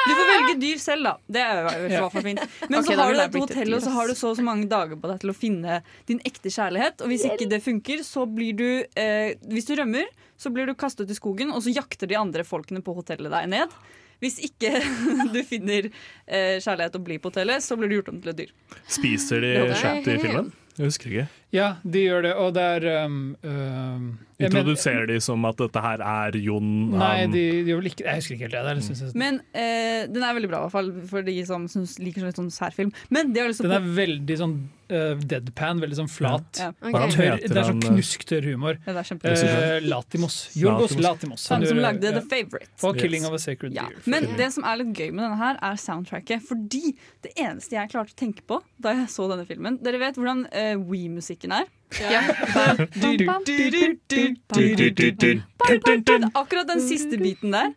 Du får velge dyr selv, da. Det er i hvert fall fint. Men okay, så har du dette hotellet, og så har du så og så mange dager på deg til å finne din ekte kjærlighet. Og hvis ikke det funker, så blir du eh, Hvis du rømmer, så blir du kastet i skogen, og så jakter de andre folkene på hotellet deg ned. Hvis ikke [LAUGHS] du finner eh, kjærlighet og blir på hotellet, så blir du gjort om til et dyr. Spiser de kjøtt i filmen? Jeg husker ikke. Ja, de gjør det, og det er um, um, Introduserer men, de som at dette her er Jon Nei, de, de gjør vel ikke Jeg husker ikke helt det. det synes jeg, Men uh, den er veldig bra, i hvert fall for de som synes, liker sånn sånn særfilm. Men det har lyst til Den er veldig sånn uh, deadpan, veldig sånn flat. Ja. Ja. Okay. Tør, det er sånn uh, knusktørr humor. Ja, er. Eh, Latimos. Jorgos Latimos. Han som lagde ja. The Favourite. Og 'Killing of a Sacred Ja. Deer'. Men det som er litt gøy med denne her, er soundtracket. Fordi det eneste jeg klarte å tenke på da jeg så denne filmen Dere vet hvordan uh, We-musikken er? Ja. [LAUGHS] Akkurat den siste biten der.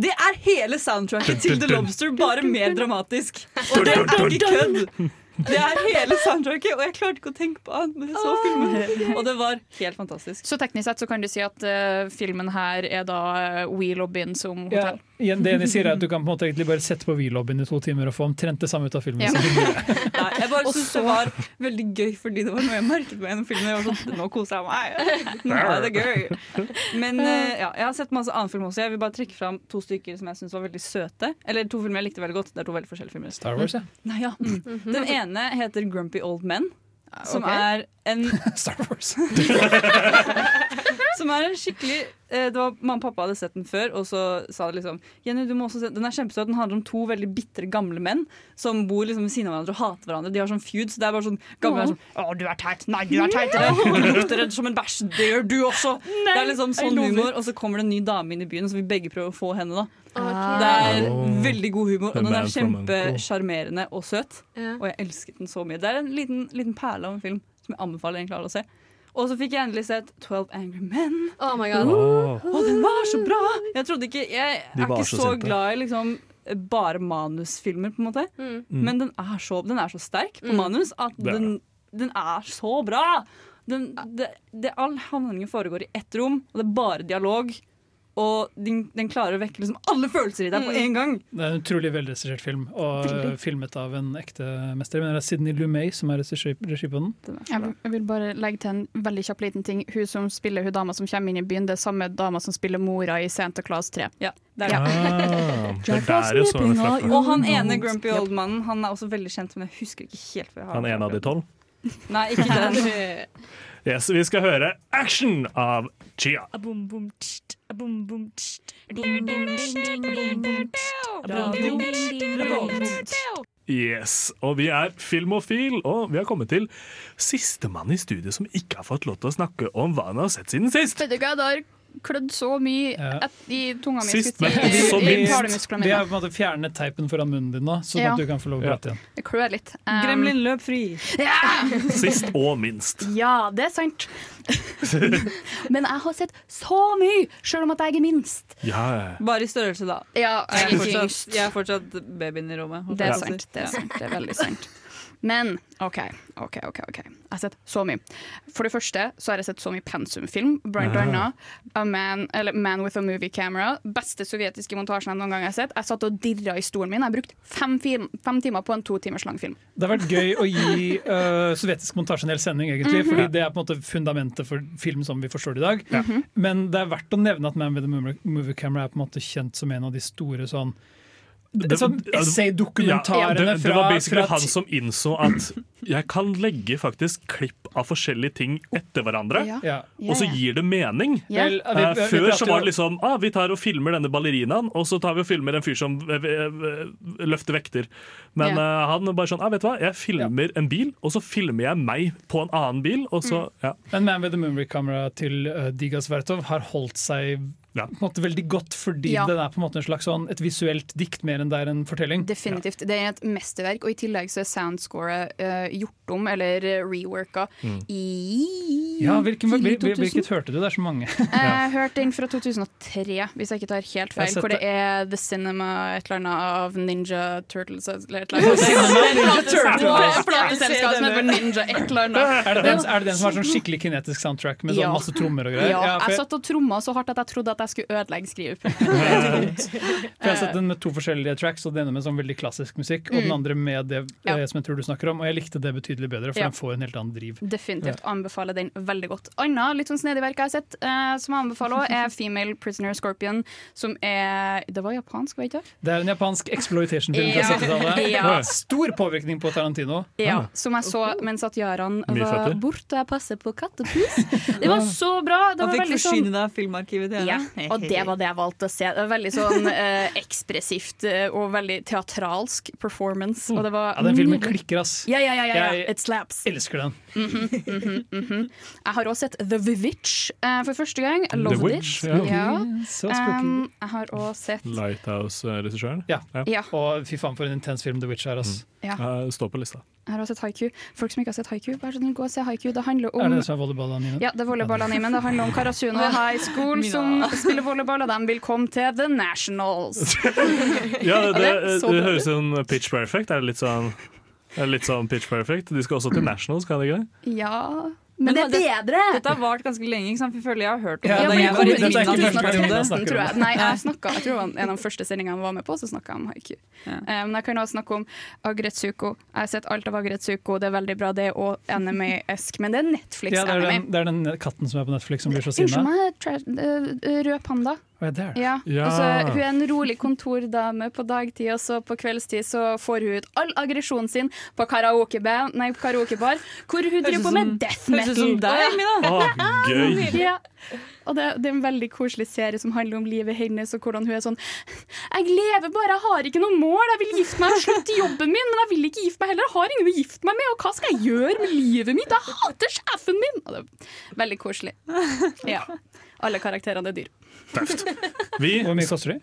Det er hele soundtracket til The Lobster, bare mer dramatisk. Og det er ikke kødd! Det er hele soundtracket, og jeg klarte ikke å tenke på annet men jeg så filmen. Og det var helt fantastisk. Så teknisk sett så kan du si at uh, filmen her er da uh, We-lobbyen som Ja, hotell. Igjen, det ene sier er at Du kan på en måte egentlig bare sette på V-lobbyen i to timer og få omtrent det samme ut av filmen. Ja. som. [LAUGHS] Nei, jeg bare synes det var veldig gøy, fordi det var noe jeg merket meg gjennom filmen. Jeg var sånn, Nå koser jeg meg. Nå er det gøy. Men eh, ja, jeg har sett masse annen film også. Jeg vil bare trekke fram to stykker som jeg syns var veldig søte. Eller to filmer jeg likte veldig godt. Det er to veldig forskjellige filmer. Star Wars, ja. Nei, ja. Mm. Den ene heter Grumpy Old Men. Som okay. er en [LAUGHS] Star Wars. [LAUGHS] [LAUGHS] Som er en skikkelig eh, Det var Mamma og pappa hadde sett den før, og så sa de liksom Jenny, du må også se Den er kjempesøt. Den handler om to veldig bitre gamle menn som bor liksom ved siden av hverandre og hater hverandre. De har sånn feud. Så det er bare sånn gamle menn som Å, du er teit. Nei, du er teitere. Du lukter redd som en bæsj. Det gjør du også. det er liksom sånn humor. Og så kommer det en ny dame inn i byen, så vi begge prøver å få henne, da. Okay. Det er veldig god humor, og den er kjempesjarmerende og søt. Og jeg elsket den så mye. Det er en liten, liten perle av en film som jeg anbefaler egentlig alle å se. Og så fikk jeg endelig sett 12 Angry Men. Oh my god. Åh. oh den var så bra! Jeg trodde ikke Jeg er ikke så så glad i liksom bare manusfilmer, på en måte. Mm. Men den er, så, den er så sterk på Mm. manus at den, den er så bra! Den, det, det, all handlingen foregår i ett rom, og det er bare dialog. Og den, den klarer å vekke liksom alle følelser i deg på én en gang. Det er en utrolig velregissert film, og Veldig. filmet av en ekte mester. Men det er Sidney Lumet som er regi på den. Jeg vil, jeg vil bare legge til en veldig kjapp liten ting. Hun som spiller hun dama som kommer inn i byen, det er samme dama som spiller mora i Santa Claus 3. Ja, det er Ah, [LAUGHS] er der fra før. Og han ene grumpy old-mannen Han er også veldig kjent, men jeg husker ikke helt. hvor jeg har Han ene en av de tolv. Nei, ikke den. [LAUGHS] Yes, vi skal høre Action av Chia. Yes, og vi er Filmofil, og vi har kommet til sistemann i studiet som ikke har fått lov til å snakke om hva han har sett siden sist. Vet du hva, klødd så mye Ja. et, i tunga mi. Sist, men i, i minst. talemusklene Vi har på en måte fjernet teipen foran munnen din nå, sånn Ja. at du kan få lov å prate igjen. Det klør litt. Um, Gremlin løp fri. Ja! Sist og minst. ja, det er sant. [LAUGHS] Men jeg har sett så mye, sjøl om at jeg er minst. Ja, Bare i størrelse, da. Ja, Jeg er fortsatt, jeg er fortsatt babyen i rommet. Det er sant. Det er sant, det er veldig sant. Men OK, OK, OK. ok Jeg har sett så mye. For det første så har jeg sett så mye pensumfilm. Blant annet A Man, eller Man with a Movie Camera. Beste sovjetiske montasjen jeg noen gang har sett. Jeg satt og dirra i stolen min. Jeg har brukt fem, film, fem timer på en to timers lang film. Det har vært gøy å gi uh, [LAUGHS] sovjetisk montasje en hel sending, egentlig, Mhm. fordi det er på en måte fundamentet for film som vi forstår det i dag. Mhm. Men det er verdt å nevne at Man with a Movie- Camera er på en måte kjent som en av de store sånn sånn essay-dokumentarene Ja, det, det var basically fra han som innså at jeg kan legge faktisk klipp av forskjellige ting etter hverandre, Ja. Ja. og så gir det mening. Ja. Vel, vi- vi- vi Før så var det liksom ah, vi tar og filmer denne ballerinaen, og så tar vi og filmer en fyr som eh, eh, løfter vekter. Men uh, han bare sånn ah, vet du hva, jeg filmer en bil, og så filmer jeg meg på en annen bil, og så ja. Men Man with the Movie Camera til uh, Digas Vertov har holdt seg på en måte veldig godt, fordi Ja. det er på en måte en slags sånn, et visuelt dikt mer enn det er en fortelling. Definitivt. Det er et mesterverk, og i tillegg så er soundscoret uh, gjort om, eller uh, reworka, Mm. i Ja, hvilken, hvil, 2000. hvilket hørte du? Det er så mange. [LAUGHS] Jeg hørte den fra 2003, hvis jeg ikke tar helt feil. Hvor det er The Cinema et eller annet av Ninja Turtles eller et eller annet. [LAUGHS] Plateselskap som heter Ninja et eller annet. [LAUGHS] Er det, den, er det den som har sånn skikkelig kinetisk soundtrack med sånn masse trommer og greier? Ja, jeg satt og tromma så hardt at jeg trodde at jeg skulle ødelegge skrivepunktet. for jeg har sett den med to forskjellige tracks, og den ene med sånn veldig klassisk musikk, og den Mm. andre med det eh, som jeg tror du snakker om. Og jeg likte det betydelig bedre, for Ja. den får en helt annen driv. Definitivt anbefaler den veldig godt. Anna litt sånn snedig verk jeg har sett, eh, som jeg anbefaler også, er Female Prisoner Scorpion, som er Det var japansk, var det ikke? Det er en japansk exploitation-film fra Ja. 70-tallet. [LAUGHS] Ja. Stor påvirkning på Tarantino. Ja, som jeg så mens at Jaran var borte og jeg passet på kattepus. Det var så bra! Det var fikk veldig sånn forsyne deg av filmarkivet til ja, og det var det jeg valgte å se. Det var veldig sånn eh, ekspressivt eh, og veldig teatralsk performance. Og det var Ja, den filmen klikker, ass. Ja, ja, ja, ja, ja. Jeg It slaps. elsker den. Mhm, mhm, mhm. Jeg har også sett The Witch uh, for første gang. Loved The Witch, it. ja. ja. Um, jeg har også sett Lighthouse-regissøren. Ja. Ja. Og fy faen for en intens film The Witch er. ass. Ja. Eh, Står på lista. Jeg har også sett Haiku. Folk som ikke har sett Haiku, bare sånn, gå og se Haiku. Det handler om Er det det som er volleyball-animen? Ja, det er volleyball-animen. Det handler om Karasuno High School som spiller volleyball, og de vil komme til The Nationals. [LAUGHS] Ja, det, det, det, det, høres ut som Pitch Perfect. Er det litt sånn, litt sånn Pitch Perfect? De skal også til Nationals, kan de ikke det? Ja Men det er bedre! Dette har vart ganske lenge, ikke sant? jeg føler jeg har hørt om det. Ja, jeg det var i kommer- er ikke første gang 2000-tallet. snakker tror om jeg. det. Nei, jeg, snakket, jeg tror det en av de første sendingene jeg var med på, så snakka jeg om haiku. Ja. Eh, Men jeg kan også snakke om Agretsuko. Jeg har sett alt av Agretsuko, det er veldig bra, det er òg anime-esk. Men det er Ja, det, Netflix-anime. Ja, det er den katten som er på Netflix som blir så Unnskyld meg, eh, rød panda. Ja. Ja. Altså, hun er en rolig kontordame på dagtid, og så på kveldstid så får hun ut all aggresjonen sin på karaokebar, nei, karaokebar hvor hun driver på med death Høres ut metal. som deg, Mina. Gøy. [LAUGHS] Ja. Og det, det er en veldig koselig serie som handler om livet hennes, og hvordan hun er sånn Jeg lever bare, jeg har ikke noe mål. Jeg vil gifte meg og slutte i jobben min, men jeg vil ikke gifte meg heller. Jeg har ingen å gifte meg med, og hva skal jeg gjøre med livet mitt? Jeg hater sjefen min! Og det er veldig koselig. Ja. Alle karakterene er dyr. Tøft. Vi [LAUGHS] Hvor mye koster de?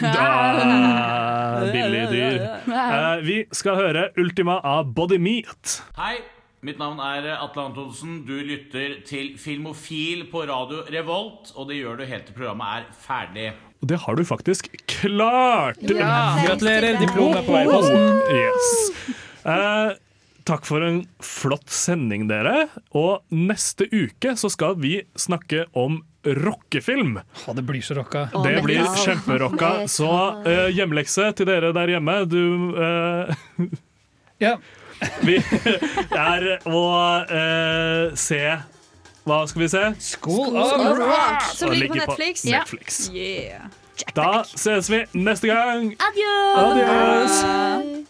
Da, Billig dyr. Eh, vi skal høre Ultima av Body Meat. Hei, Mitt navn er Atle Antonsen. Du lytter til Filmofil på radio Revolt, og det gjør du helt til programmet er ferdig. Og det har du faktisk klart! Ja. Gratulerer, diplom er på vei i posten. Yes. Eh, takk for en flott sending, dere. Og neste uke så skal vi snakke om rockefilm. Å, det blir så rocka. Det blir kjemperocka. [LAUGHS] Så uh, hjemlekse til dere der hjemme. Du uh, [LAUGHS] Ja. Vi er å uh, se Hva skal vi se? School of Rock, som ligger på Netflix. Ja. Netflix. Yeah. Da ses vi neste gang. Adjø! Adjøs.